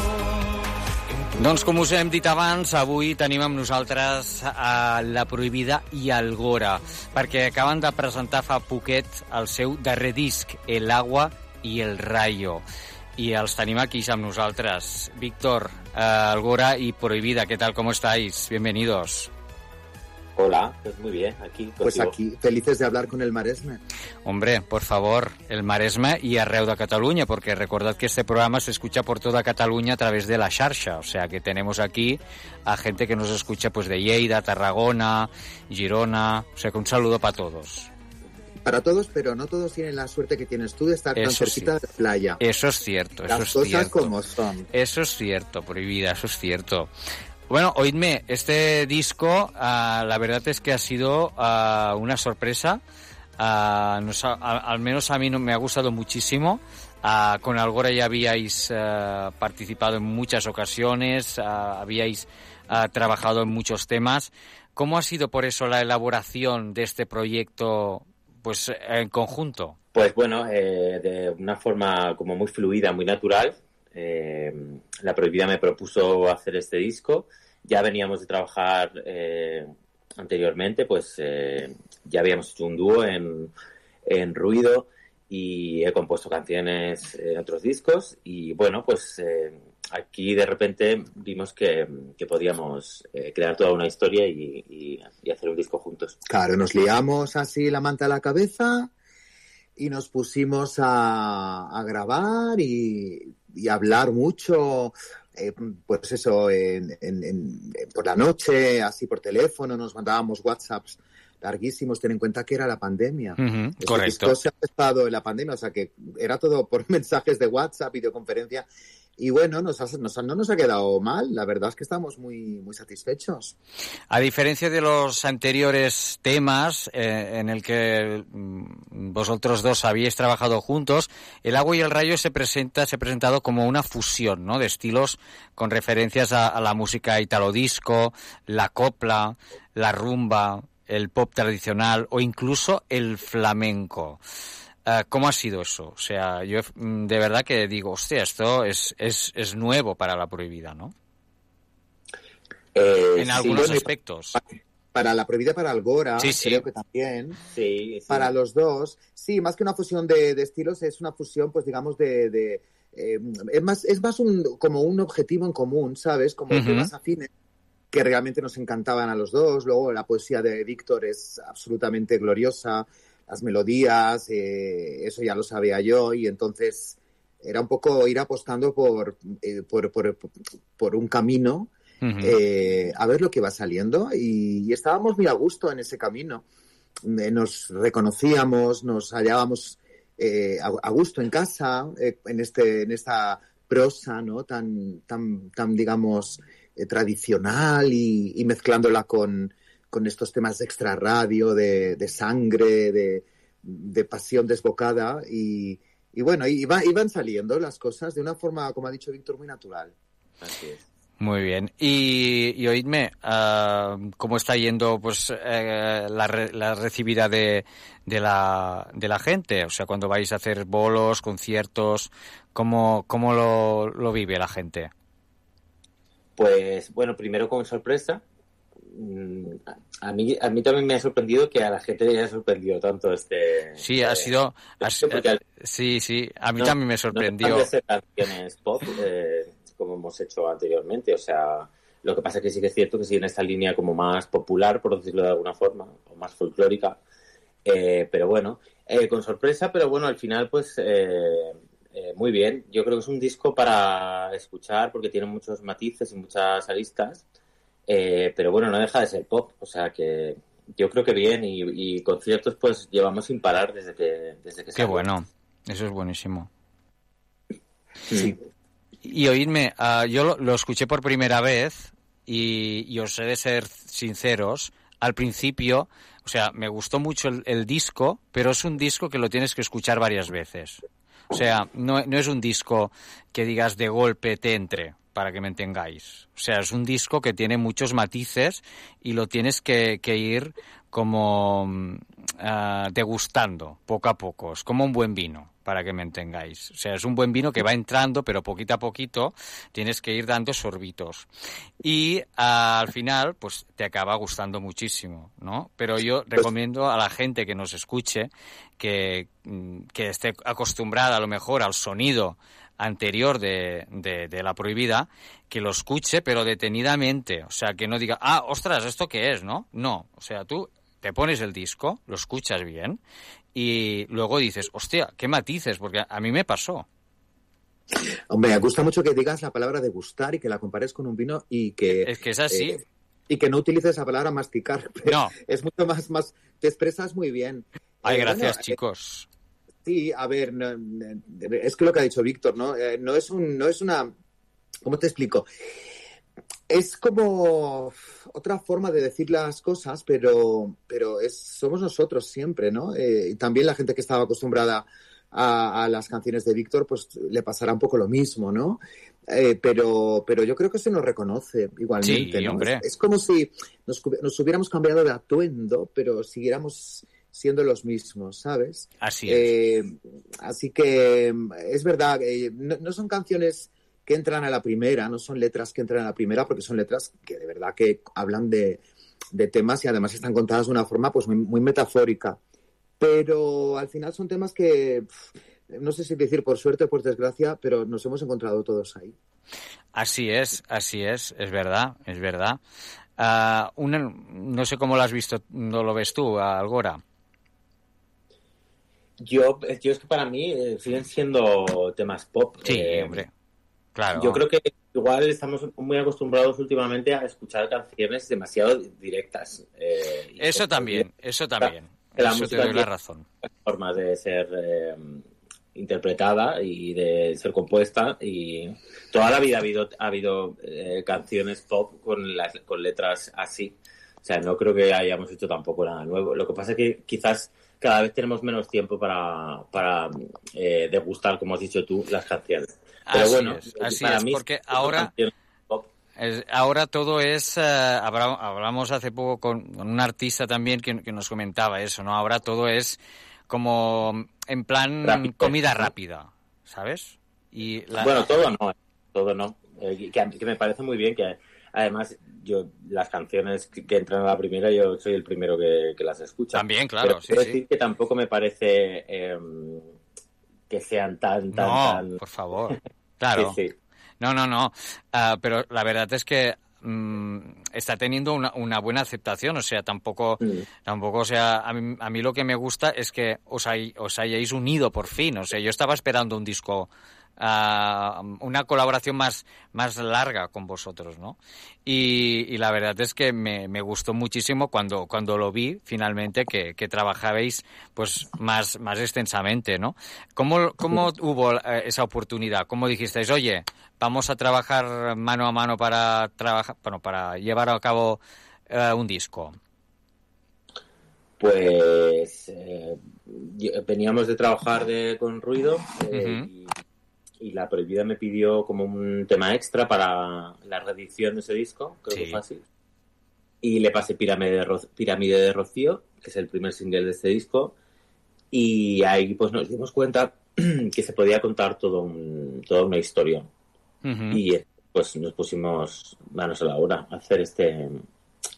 Doncs com us hem dit abans, avui tenim amb nosaltres a La Prohibida i el Gora, perquè acaben de presentar fa poquet el seu darrer disc, El Agua i el Rayo. I els tenim aquí amb nosaltres. Víctor, eh, el Gora y Prohibida, ¿qué tal? ¿Cómo estáis? Bienvenidos. Hola, pues muy bien, aquí. Pues aquí, felices de hablar con el Maresme. Hombre, por favor, el Maresme y arreu de Cataluña, porque recordad que este programa se escucha por toda Cataluña a través de la Xarxa, o sea que tenemos aquí a gente que nos escucha pues de Lleida, Tarragona, Girona, o sea que un saludo para todos. Para todos, pero no todos tienen la suerte que tienes tú de estar tan Eso cerquita sí. de playa. Eso es cierto, eso Las es cosas cierto. como son. Eso es cierto, prohibida, eso es cierto. Bueno, oídme, este disco, ah, la verdad es que ha sido ah, una sorpresa. Ah, nos ha- a- al menos a mí no, me ha gustado muchísimo. Con Algora ya habíais participado en muchas ocasiones, habíais trabajado en muchos temas. ¿Cómo ha sido por eso la elaboración de este proyecto pues en conjunto? Pues bueno, eh, de una forma como muy fluida, muy natural. eh, la Prohibida me propuso hacer este disco. Ya veníamos de trabajar eh, anteriormente, pues eh, ya habíamos hecho un dúo en, en Ruido y he compuesto canciones en otros discos. Y bueno, pues eh, aquí de repente vimos que, que podíamos eh, crear toda una historia y, y- y hacer un disco juntos. Claro, nos liamos así la manta a la cabeza y nos pusimos a, a grabar y, y hablar mucho, eh, pues eso, en- en- en- por la noche, así por teléfono, nos mandábamos WhatsApps larguísimos, ten en cuenta que era la pandemia. Ujú, Este correcto. disco se ha empezado en la pandemia, o sea que era todo por mensajes de WhatsApp, videoconferencia, y bueno, nos ha- nos no nos ha quedado mal. La verdad es que estamos muy, muy satisfechos. A diferencia de los anteriores temas eh, en el que mm, vosotros dos habíais trabajado juntos, El agua y el rayo se presenta se ha presentado como una fusión, ¿no? De estilos con referencias a, a la música italo disco, la copla, la rumba, el pop tradicional o incluso el flamenco. Eh, ¿Cómo ha sido eso? O sea, yo mm, de verdad que digo, hostia, esto es, es, es nuevo para la prohibida, ¿no? en sí, algunos aspectos. Para la prohibida para Algora, Sí, sí. creo que también. Sí, sí. Para los dos, sí, más que una fusión de, de estilos, es una fusión, pues digamos, de... de, eh, es más, es más un, como un objetivo en común, ¿sabes? Como Ujú. temas afines que realmente nos encantaban a los dos. Luego la poesía de Víctor es absolutamente gloriosa, las melodías, eh, eso ya lo sabía yo, y entonces era un poco ir apostando por, eh, por, por, por un camino eh, a ver lo que va saliendo y, y estábamos muy a gusto en ese camino. Nos reconocíamos, nos hallábamos eh, a, a gusto en casa, en, este, en esta prosa ¿no? tan, tan, tan digamos, tradicional y, y mezclándola con, con estos temas de extra radio, de, de sangre, de, de pasión desbocada y, y bueno, iba- iban saliendo las cosas de una forma, como ha dicho Víctor, muy natural. Así es. Muy bien. Y, y oídme, ah, ¿cómo está yendo pues eh, la, re- la recibida de, de, la, de la gente? O sea, cuando vais a hacer bolos, conciertos, ¿cómo, cómo lo, lo vive la gente? Pues bueno, primero con sorpresa. Mm, A mí, a mí también me ha sorprendido que a la gente le haya sorprendido tanto este. Sí, ha eh, sido... ha al- sí, sí, a mí no- también me no sorprendió. de ser canciones pop, eh, como hemos hecho anteriormente. O sea, lo que pasa es que sí que es cierto que sigue en esta línea como más popular, por decirlo de alguna forma, o más folclórica. Eh, pero bueno, eh, con sorpresa, pero bueno, al final, pues eh, eh, muy bien. Yo creo que es un disco para escuchar porque tiene muchos matices y muchas aristas. Eh, pero bueno, no deja de ser pop. O sea que yo creo que bien y, y conciertos pues llevamos sin parar desde que, desde que Qué salió. bueno, eso es buenísimo. Sí. Y oídme, ah, yo lo, lo escuché por primera vez y, y os he de ser sinceros. Al principio, o sea, me gustó mucho el, el disco, pero es un disco que lo tienes que escuchar varias veces. O sea, no, no es un disco que digas de golpe te entre, para que me entengáis. O sea, es un disco que tiene muchos matices y lo tienes que, que ir como mm, ah, degustando poco a poco. Es como un buen vino, para que me entengáis. O sea, es un buen vino que va entrando, pero poquito a poquito tienes que ir dando sorbitos. Y ah, al final, pues te acaba gustando muchísimo, ¿no? Pero yo recomiendo a la gente que nos escuche que, mm, que esté acostumbrada a lo mejor al sonido anterior de, de, de la prohibida, que lo escuche, pero detenidamente. O sea, que no diga, ah, ostras, ¿esto qué es? ¿No? No. O sea, tú te pones el disco, lo escuchas bien, y luego dices, hostia, qué matices, porque a mí me pasó. Hombre, me gusta mucho que digas la palabra degustar y que la compares con un vino y que... Es que es así. eh, y que no utilices la palabra masticar. No. Es mucho más, más... Te expresas muy bien. Ay, Eh, gracias, bueno, chicos. Sí, a ver, no, no, es que lo que ha dicho Víctor, ¿no? Eh, no es un, no es una, ¿cómo te explico? Es como otra forma de decir las cosas, pero, pero es, somos nosotros siempre, ¿no? Eh, y también la gente que estaba acostumbrada a, a las canciones de Víctor, pues le pasará un poco lo mismo, ¿no? Eh, pero, pero yo creo que se nos reconoce igualmente, Sí, ¿no? hombre. Es, es como si nos, nos hubiéramos cambiado de atuendo, pero siguiéramos siendo los mismos, ¿sabes? Así es. Eh, así que mm, es verdad, eh, no, no son canciones que entran a la primera, no son letras que entran a la primera, porque son letras que de verdad que hablan de, de temas y además están contadas de una forma pues muy, muy metafórica. Pero al final son temas que, no sé si decir por suerte o por desgracia, pero nos hemos encontrado todos ahí. Así es, así es, es verdad, es verdad. Ah, una- no sé cómo lo has visto, no lo ves tú, Algora. Yo, yo es que para mí eh, siguen siendo temas pop. Sí, Eh, hombre. Claro. Yo creo que igual estamos muy acostumbrados últimamente a escuchar canciones demasiado directas. eh, Eso también, eso también. que la Eso te música doy la razón. Formas de ser eh, interpretada y de ser compuesta y toda la vida ha habido ha habido eh, canciones pop con las con letras así o sea no creo que hayamos hecho tampoco nada nuevo lo que pasa es que quizás cada vez tenemos menos tiempo para para eh, degustar como has dicho tú las canciones pero Así bueno es, así para es, mí porque ahora- ahora todo es, habla- hablamos hace poco con, con un artista también que, que nos comentaba eso, ¿no? Ahora todo es como en plan Rápido, comida rápida, ¿sabes? Y la- Bueno, todo no, eh, todo no. Eh, que, que me parece muy bien que además yo las canciones que, que entran a la primera yo soy el primero que, que las escucha. También, claro, Pero sí, quiero sí. decir que tampoco me parece eh, que sean tan, tan, No, tan... por favor. Claro. Sí. No, no, no. Ah, pero la verdad es que mm, está teniendo una, una buena aceptación. O sea, tampoco, tampoco, o sea, a mí, a mí lo que me gusta es que os, hay- os hayáis unido por fin. O sea, yo estaba esperando un disco, ah, una colaboración más, más larga con vosotros, ¿no? Y, y la verdad es que me, me gustó muchísimo cuando, cuando lo vi finalmente que, que trabajabais pues más, más extensamente, ¿no? ¿Cómo, cómo hubo eh, esa oportunidad? ¿Cómo dijisteis, oye, vamos a trabajar mano a mano para trabajar, bueno, para llevar a cabo eh, un disco? Pues eh, veníamos de trabajar de, con ruido eh, y la prohibida me pidió como un tema extra para la reedición de ese disco, creo Sí. que fue así. Y le pasé Pirámide de, Ro- Pirámide de Rocío, que es el primer single de este disco. Y ahí pues nos dimos cuenta que se podía contar todo un- toda una historia. Y pues nos pusimos manos a la obra a hacer este,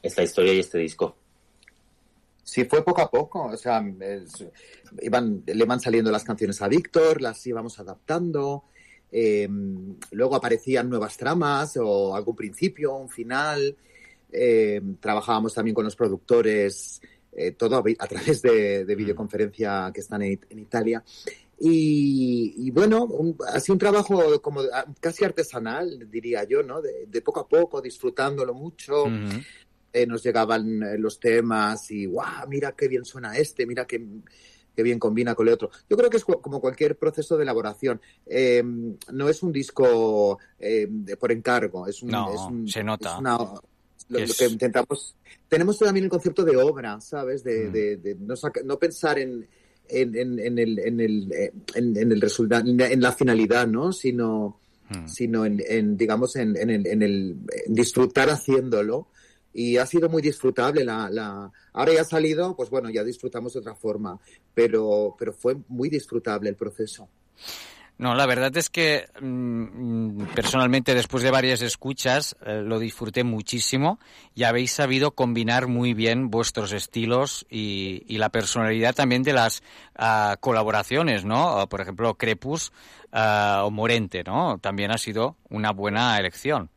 esta historia y este disco. Sí, fue poco a poco. O sea, es- iban, le van saliendo las canciones a Víctor, las íbamos adaptando. eh, luego aparecían nuevas tramas o algún principio, un final. eh, trabajábamos también con los productores, eh, todo a, través de, de videoconferencia que están en, It- en Italia. Y, y bueno, un- sido un trabajo como casi artesanal, diría yo, ¿no? De, de poco a poco, disfrutándolo mucho. Eh, nos llegaban eh, los temas y ¡guau! Mira qué bien suena este, mira qué, qué bien combina con el otro. Yo creo que es como cualquier proceso de elaboración. Eh, no es un disco eh, de- por encargo, es un. No, es un- se nota. es una- lo, que intentamos. Tenemos también el concepto de obra, ¿sabes? De, Mm. de- de no, no pensar en. En, en- en el, en, el, en, el resultado, en la- finalidad, ¿no? Sino, Mm. sino en, digamos, en, en el, en el en disfrutar haciéndolo. Y ha sido muy disfrutable. La, la... Ahora ya ha salido, pues bueno, ya disfrutamos de otra forma, pero, pero fue muy disfrutable el proceso. No, la verdad es que mm, mm, personalmente después de varias escuchas eh, lo disfruté muchísimo y habéis sabido combinar muy bien vuestros estilos y, y la personalidad también de las ah, colaboraciones, ¿no? Por ejemplo, Crepus ah, o Morente, ¿no? También ha sido una buena elección.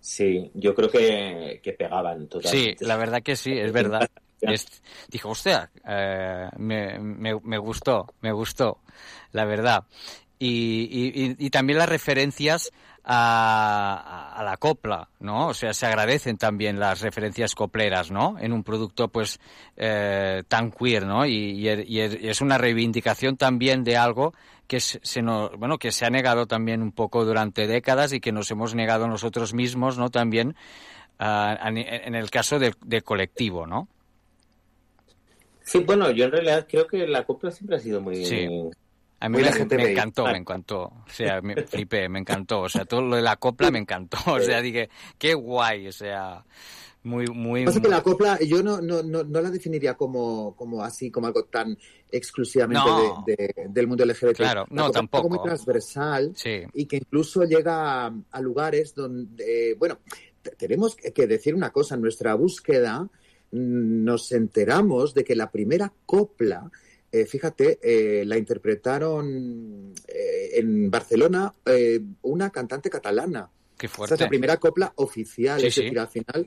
Sí, yo creo que, que pegaban Sí, totalmente. la verdad que sí, es verdad. Es- dijo, hostia, eh, me, me, me gustó, me gustó, la verdad. Y, y, y- también las referencias a, a- la copla, ¿no? O sea, se agradecen también las referencias copleras, ¿no? En un producto, pues, eh, tan queer, ¿no? Y, y es y es una reivindicación también de algo que se, nos, bueno, que se ha negado también un poco durante décadas y que nos hemos negado nosotros mismos, ¿no? También ah, en el caso del de colectivo, ¿no? Sí, bueno, yo en realidad creo que la copla siempre ha sido muy... Sí. A mí me, LGTBI. me encantó, me encantó. O sea, me flipé, me encantó. O sea, todo lo de la copla me encantó. O sea, dije, qué guay. O sea, muy, muy... Pasa que la copla, yo no, no, no, no la definiría como, como así, como algo tan exclusivamente No. de- de- del mundo LGBT. Claro, La no, copla es tampoco. muy transversal Sí. y que incluso llega a, a lugares donde, bueno, te- tenemos que decir una cosa, en nuestra búsqueda mm, nos enteramos de que la primera copla, eh, fíjate, eh, la interpretaron eh, en Barcelona eh, una cantante catalana. Qué fuerte. es la primera copla oficial, Sí, es sí. decir, al final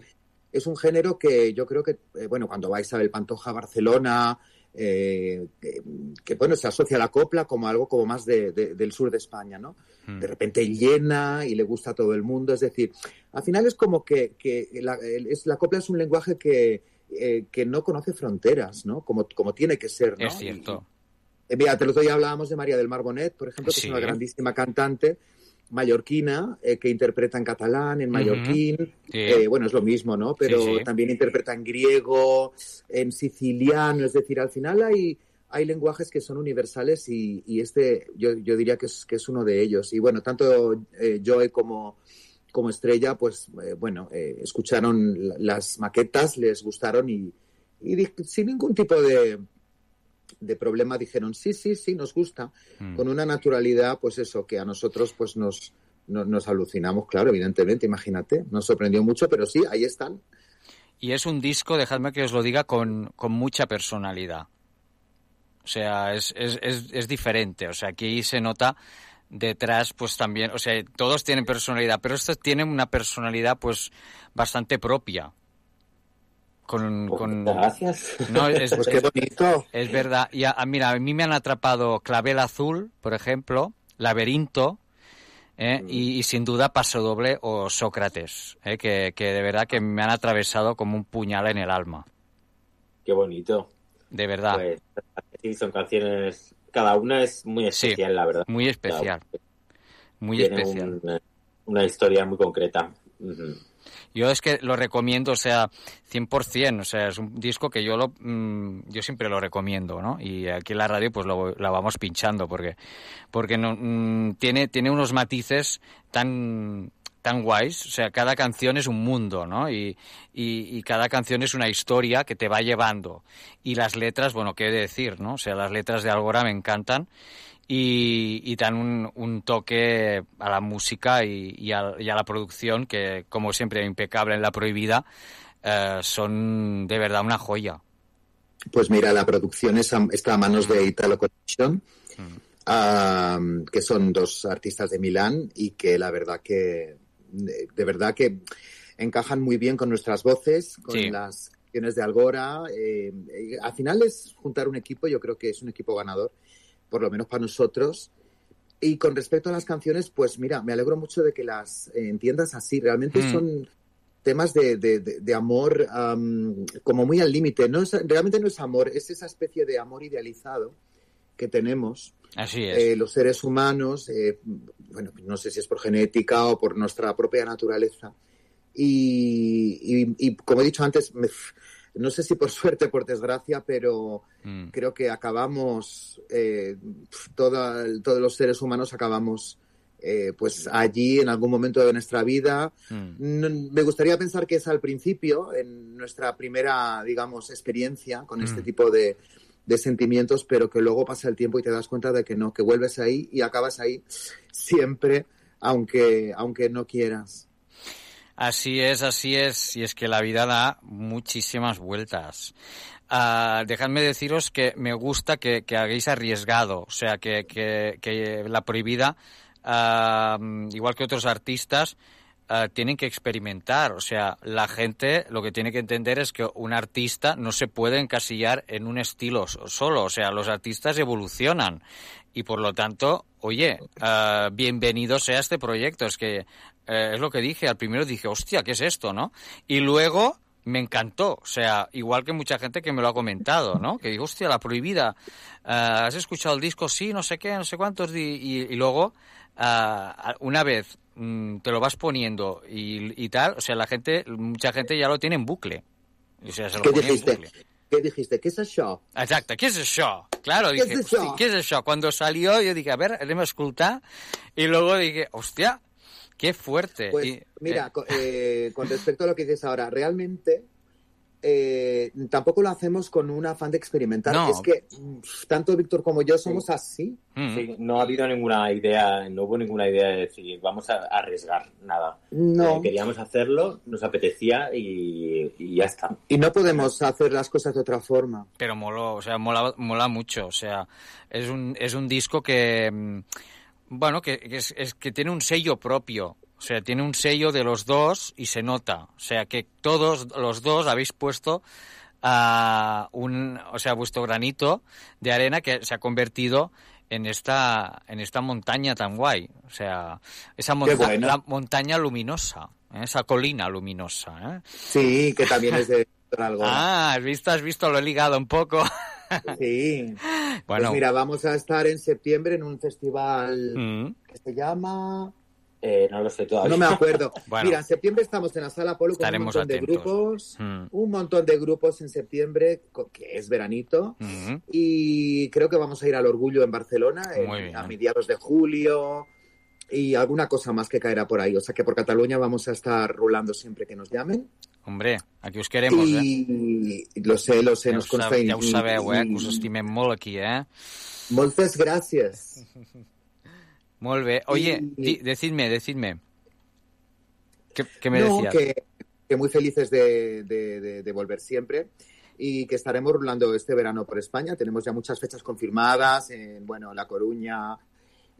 es un género que yo creo que, eh, bueno, cuando va Isabel Pantoja a Barcelona, eh, que, que, bueno, se asocia a la copla como algo como más de- de- del sur de España, ¿no? Mm. De repente llena y le gusta a todo el mundo, es decir, al final es como que, que la, es, la copla es un lenguaje que, eh, que no conoce fronteras, ¿no? Como, como tiene que ser, ¿no? Es cierto. Eh, mira, el otro día hablábamos de María del Mar Bonet, por ejemplo, que Sí. es una grandísima cantante mallorquina eh, que interpreta en catalán, en mallorquín. Sí. Eh, bueno, es lo mismo, ¿no? Pero Sí, sí. también interpreta en griego, en siciliano. Es decir, al final hay, hay lenguajes que son universales y, y este yo, yo diría que es, que es uno de ellos. Y bueno, tanto eh, Joe como, como Estrella, pues eh, bueno, eh, escucharon la- las maquetas, les gustaron y, sin ningún tipo de, de problema dijeron sí, sí, sí, nos gusta, Mm. con una naturalidad, pues eso, que a nosotros pues nos, no- nos alucinamos, claro, evidentemente, imagínate, nos sorprendió mucho, pero sí, ahí están. Y es un disco, dejadme que os lo diga, con, con mucha personalidad. O sea, es, es, es, es diferente. O sea, aquí se nota detrás, pues también, o sea, todos tienen personalidad, pero estos tienen una personalidad, pues, bastante propia. Con, con... Gracias. No, es, Pues qué bonito. es verdad. Y a- mira, a mí me han atrapado Clavel Azul, por ejemplo, Laberinto, ¿eh? y, y sin duda Paso Doble o Sócrates, ¿eh? que, que de verdad que me han atravesado como un puñal en el alma. Qué bonito. De verdad. Pues, son canciones. Cada una es muy especial, la verdad. Muy especial. Muy Tiene especial. un- una historia muy concreta. Ujú. Yo es que lo recomiendo, o sea, 100%, o sea, es un disco que yo lo mm, yo siempre lo recomiendo, ¿no? Y aquí en la radio pues lo, la vamos pinchando porque porque no, mm, tiene tiene unos matices tan tan guays, o sea, cada canción es un mundo, ¿no? Y, y, y cada canción es una historia que te va llevando. Y las letras, bueno, qué decir, ¿no? O sea, las letras de Algora me encantan y, y dan un, un toque a la música y, y a, y a la producción que, como siempre, impecable en la prohibida, eh, son de verdad una joya. Pues mira, la producción es a- está a manos de Italo Connection, ah, que son dos artistas de Milán y que la verdad que, de de verdad que encajan muy bien con nuestras voces, con Sí. las canciones de Algora. eh, eh, al final es juntar un equipo, yo creo que es un equipo ganador, por lo menos para nosotros. Y con respecto a las canciones, pues mira, me alegro mucho de que las eh, entiendas así. Realmente Mm. son temas de, de- de- de amor am, como muy al límite. No es- realmente no es amor, es esa especie de amor idealizado que tenemos Así es. eh, los seres humanos, eh, bueno, no sé si es por genética o por nuestra propia naturaleza. Y, y- y como he dicho antes, me- no sé si por suerte o por desgracia, pero Mm. creo que acabamos, eh, toda- todos los seres humanos acabamos eh, pues allí en algún momento de nuestra vida. Mm. No- me gustaría pensar que es al principio, en nuestra primera, digamos, experiencia con este Mm. tipo de, de sentimientos, pero que luego pasa el tiempo y te das cuenta de que no, que vuelves ahí y acabas ahí siempre, aunque, aunque no quieras. Así es, así es. Y es que la vida da muchísimas vueltas. Ah, dejadme deciros que me gusta que, que hagáis arriesgado, o sea, que, que- la prohibida, ah, igual que otros artistas, ah, tienen que experimentar. O sea, la gente lo que tiene que entender es que un artista no se puede encasillar en un estilo so- solo. O sea, los artistas evolucionan. Y por lo tanto, oye, ah, bienvenido sea este proyecto. Es que eh, es lo que dije. Al primero dije, hostia, ¿qué es esto, no? Y luego me encantó. O sea, igual que mucha gente que me lo ha comentado, ¿no? Que digo, hostia, la prohibida. ah, ¿Has escuchado el disco? Sí, no sé qué, no sé cuántos. Y, y luego, ah, una vez mm, te lo vas poniendo y, y tal, o sea, la gente, mucha gente ya lo tiene en bucle. O sea, se lo ¿Qué ponía en dijiste? bucle. ¿Qué dijiste? ¿Qué es això? Exacte, què és això? Claro, ¿Qué es dije, eso? "Hosti, ¿qué es això? Cuando salió, yo dije, a ver, anem a escoltar, y luego dije, hostia, qué fuerte. Pues Y, mira, eh, eh, con respecto a lo que dices ahora, realmente eh, tampoco lo hacemos con un afán de experimentar. No. Es que mm, tanto Víctor como yo somos así. Mm. Sí, no ha habido ninguna idea, no hubo ninguna idea de decir vamos a arriesgar nada. No. Eh, queríamos hacerlo, nos apetecía y, y ya está. Y no podemos hacer las cosas de otra forma. pero moló, o sea, mola, mola mucho. O sea, es un, es un disco que, mm, bueno, que, que es, es que tiene un sello propio. O sea, tiene un sello de los dos y se nota. O sea, que todos los dos habéis puesto a un, o sea, vuestro granito de arena que se ha convertido en esta, en esta montaña tan guay. O sea, esa monta- bueno. la montaña luminosa, ¿eh? esa colina luminosa. ¿eh? Sí, que también es de Algora. Ah, has visto, has visto, lo he ligado un poco. Sí. Bueno. Pues mira, vamos a estar en septiembre en un festival Mm. que se llama... Eh, no lo sé todavía. No me acuerdo. Bueno. Mira, en septiembre estamos en la Sala Polo con un Estaremos montón de grupos. Mm. Un montón de grupos en septiembre, que es veranito. Mm. Y creo que vamos a ir al Orgullo en Barcelona en- a mediados de julio. Y alguna cosa más que caerá por ahí. O sea que por Cataluña vamos a estar rulando siempre que nos llamen. Hombre, aquí us queremos, eh? I lo sé, lo sé, Ja nos consta. i- ja ho sabeu, eh? i- Que us estimem molt aquí, eh? Moltes gràcies. Molt bé. Oye, di, decidme, decidme. ¿Qué, qué me No, decías? que, que muy felices de, de- de- de volver siempre y que estaremos rulando este verano por España. Tenemos ya muchas fechas confirmadas en, bueno, La Coruña,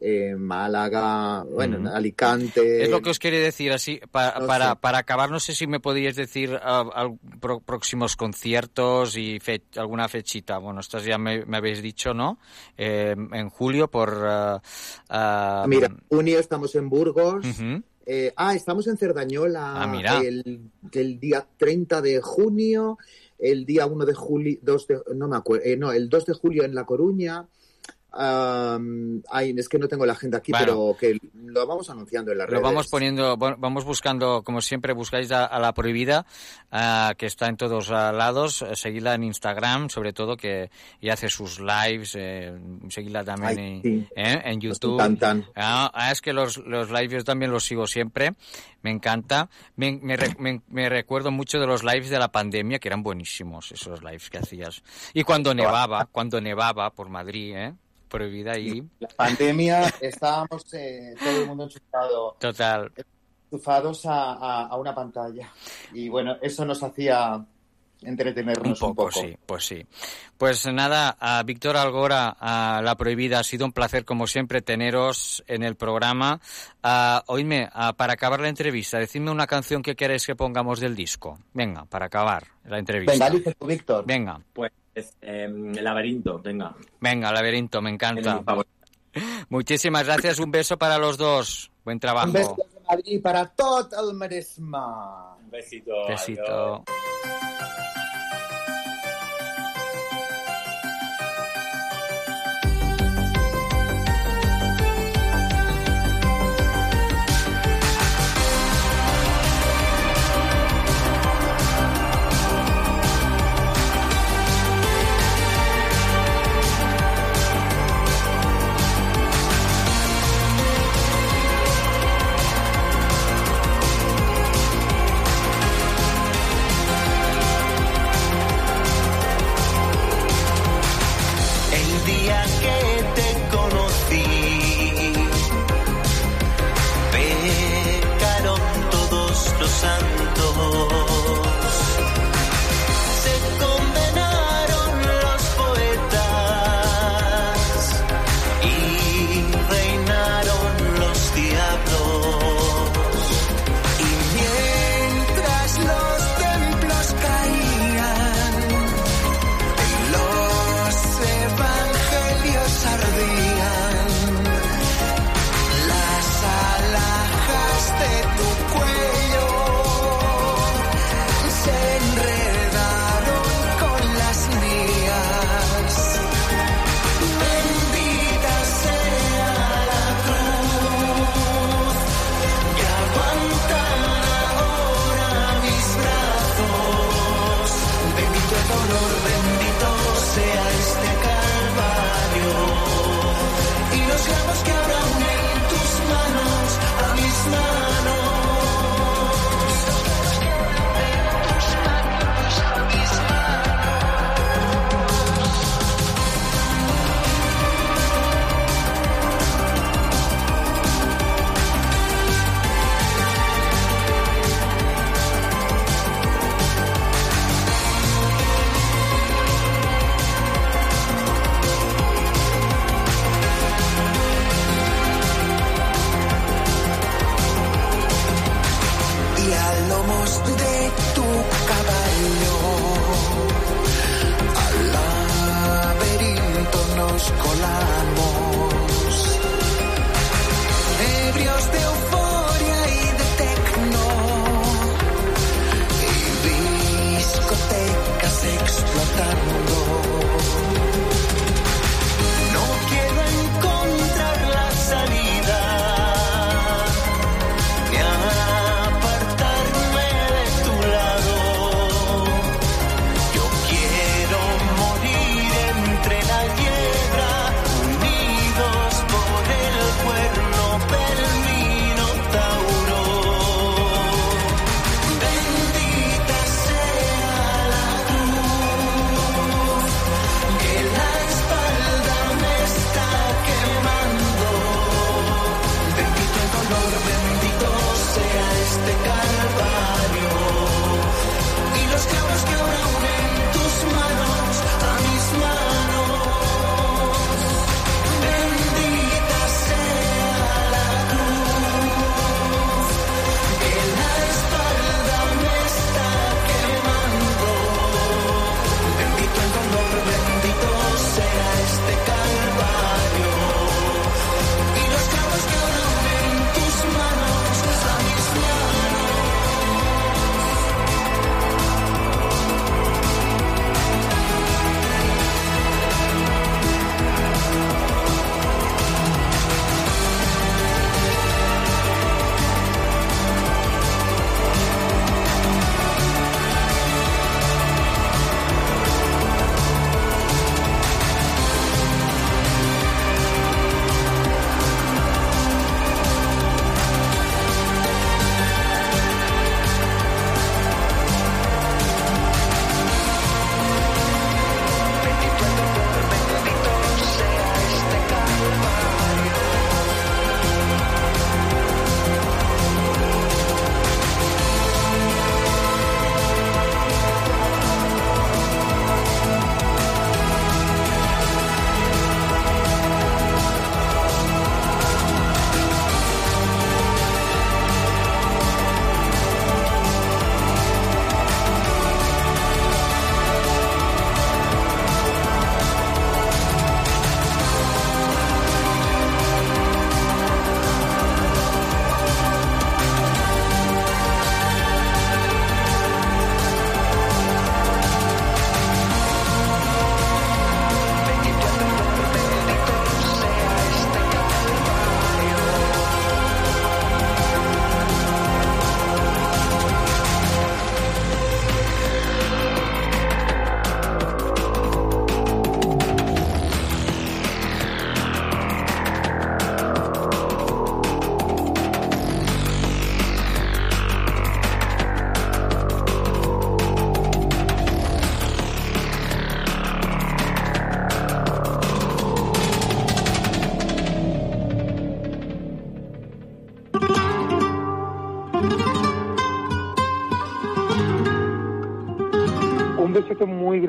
en Málaga, bueno. Alicante. Es lo que os quería decir, así, No para, para acabar, no sé si me podíais decir ah, pro- próximos conciertos y fe- alguna fechita. Bueno, estas ya me, me habéis dicho, ¿no? Eh, en julio por... ah, ah, Mira, junio estamos en Burgos. ujú. Eh, ah, estamos en Cerdañola Ah, mira. El, el día 30 de junio, el día 1 de julio, 2 de, no me acuerdo, eh, no, el 2 de julio en La Coruña. Am, ay, es que no tengo la agenda aquí, Bueno. pero que lo vamos anunciando en las Lo redes. vamos poniendo, vamos buscando, como siempre, buscáis a, a la prohibida, que está en todos ah, lados. eh, Seguidla en Instagram, sobre todo, que y hace sus lives. Eh, seguidla también Ay, en, sí. eh, en YouTube. encantan. Ah, ah, es que los, los lives yo también los sigo siempre. Me encanta. Me, me- me recuerdo mucho de los lives de la pandemia, que eran buenísimos, esos lives que hacías. Y cuando nevaba, cuando nevaba por Madrid, ¿eh? Prohibida y... La pandemia, estábamos eh, todo el mundo enchufado, Total. enchufados a, a- a una pantalla. Y bueno, eso nos hacía entretenernos un poco. sí, pues sí. Pues nada, a Víctor Algora, a La Prohibida, ha sido un placer como siempre teneros en el programa. Ah, oídme, ah, para acabar la entrevista, decidme una canción que queréis que pongamos del disco. Venga, para acabar la entrevista. Venga, dice tú, Víctor. Venga, Pues eh, el laberinto, venga. venga, laberinto, me encanta. Muchísimas gracias, un beso para los dos. Buen trabajo. Un beso de Madrid para todo el Maresma. Un besito. Besito. Adiós.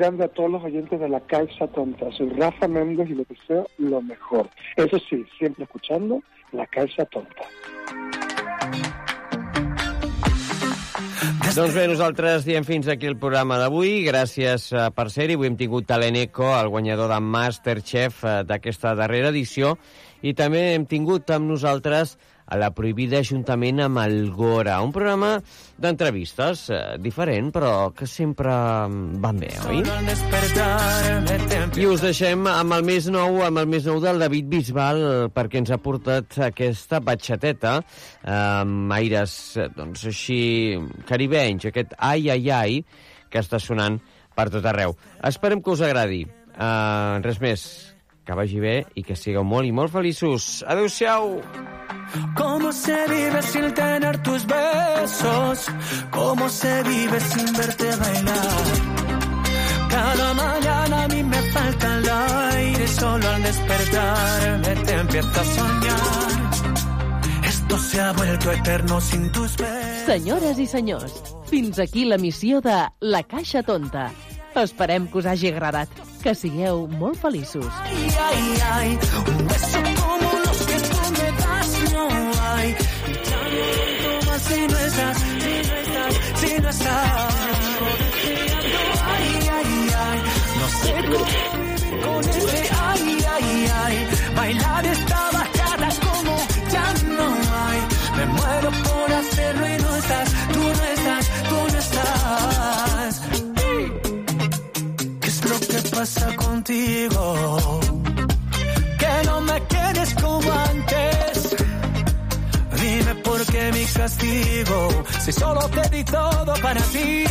Grande a todos los oyentes de la Caixa Tonta. Soy Rafa Méndez y lo deseo lo mejor. Eso sí, siempre escuchando la Caixa Tonta. Doncs bé, nosaltres diem fins aquí el programa d'avui. Gràcies uh, per ser-hi. Avui hem tingut a l'Eneco, el guanyador de Masterchef uh, d'aquesta darrera edició, i també hem tingut amb nosaltres a la prohibida juntament amb el Gora, un programa d'entrevistes eh, diferent, però que sempre mm, van bé, oi? I us deixem amb el més nou, amb el més nou del David Bisbal, perquè ens ha portat aquesta batxateta amb aires, eh, doncs, així caribenys, aquest ai, ai, ai, que està sonant per tot arreu. Esperem que us agradi. Uh, res més, que vagi bé i que sigueu molt i molt feliços. Adéu-siau! ¿Cómo se vive sin tener tus besos? ¿Cómo se vive sin verte bailar? Cada mañana a mí me falta el aire, solo al despertarme te empiezo a soñar. Esto se ha vuelto eterno sin tus besos. Senyores i senyors, fins aquí la missió de La Caixa Tonta. Esperem que us hagi agradat. Que sigueu molt feliços. Ay, ay, ay, un beso como los que tú me das no hay. Ya no aguanto más si no estás, si no estás, si no estás. Ay, ay, ay, no sé cómo vivir con ese ay, ay, ay. Bailar esta bachata como ya no hay. Me muero por hacerlo y no estás, tú no estás, tú no estás. Pasa contigo? Que no me quieres como antes. Dime por qué mi castigo, si solo te di todo para ti.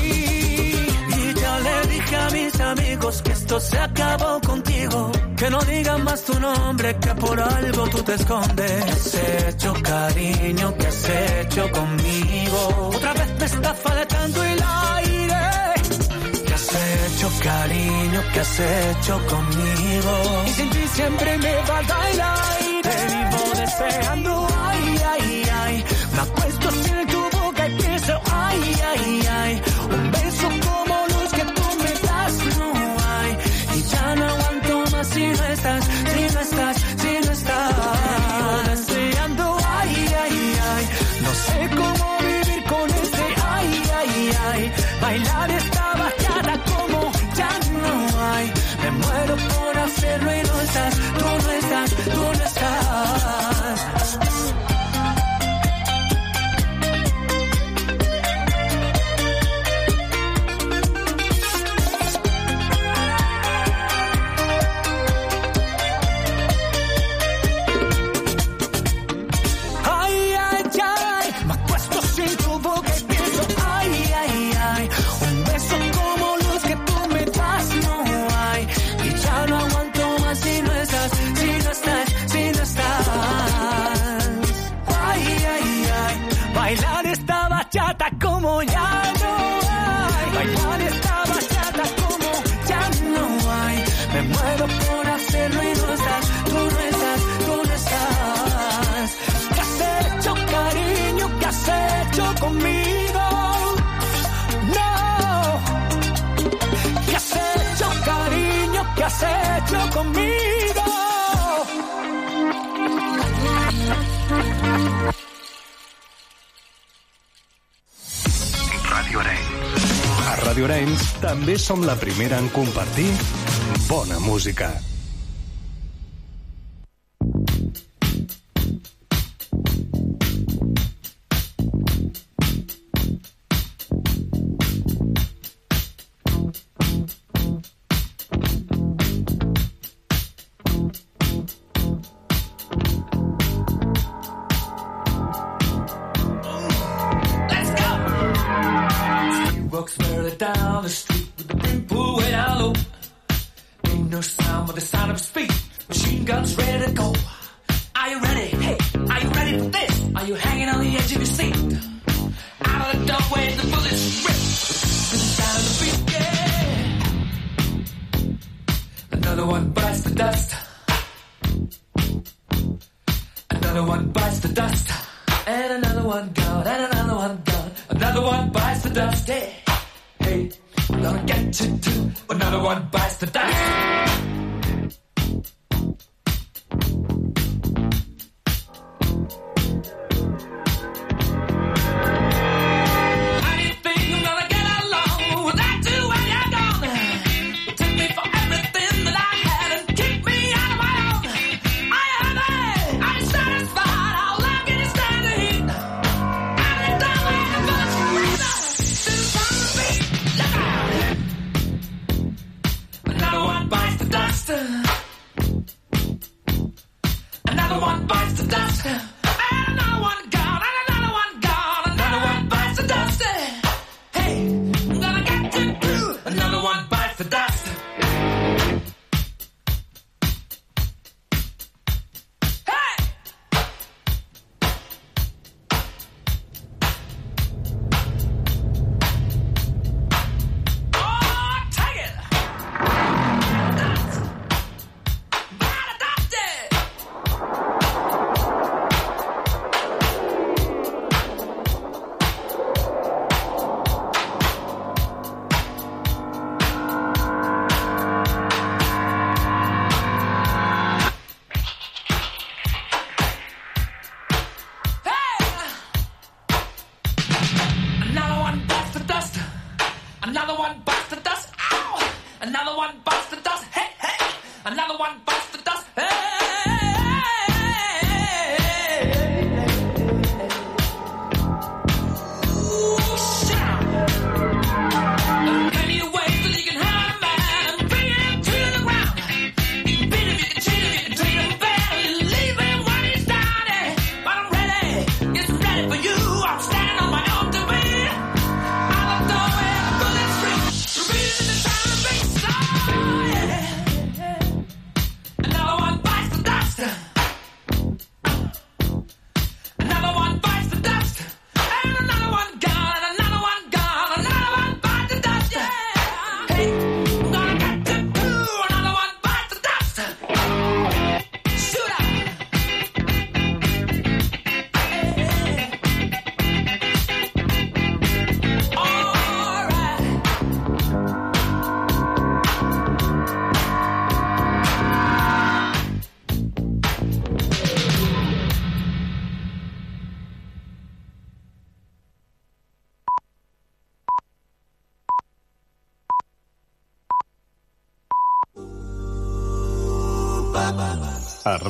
Y ya le dije a mis amigos que esto se acabó contigo. Que no digan más tu nombre, que por algo tú te escondes. ¿Qué has hecho, cariño? ¿Qué has hecho conmigo? Otra vez me está faltando el aire. ¿Qué has hecho, cariño? ¿Qué has hecho conmigo? Y sin ti siempre me falta el aire. Te vivo deseando, ay, ay, ay. Me acuesto sin tu boca y pienso, ay, ay, ay. Ràdio Arenys també som la primera en compartir bona música.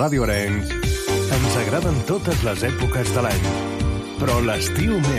Ràdio Arenys ens agraden totes les èpoques de l'any, però l'estiu més.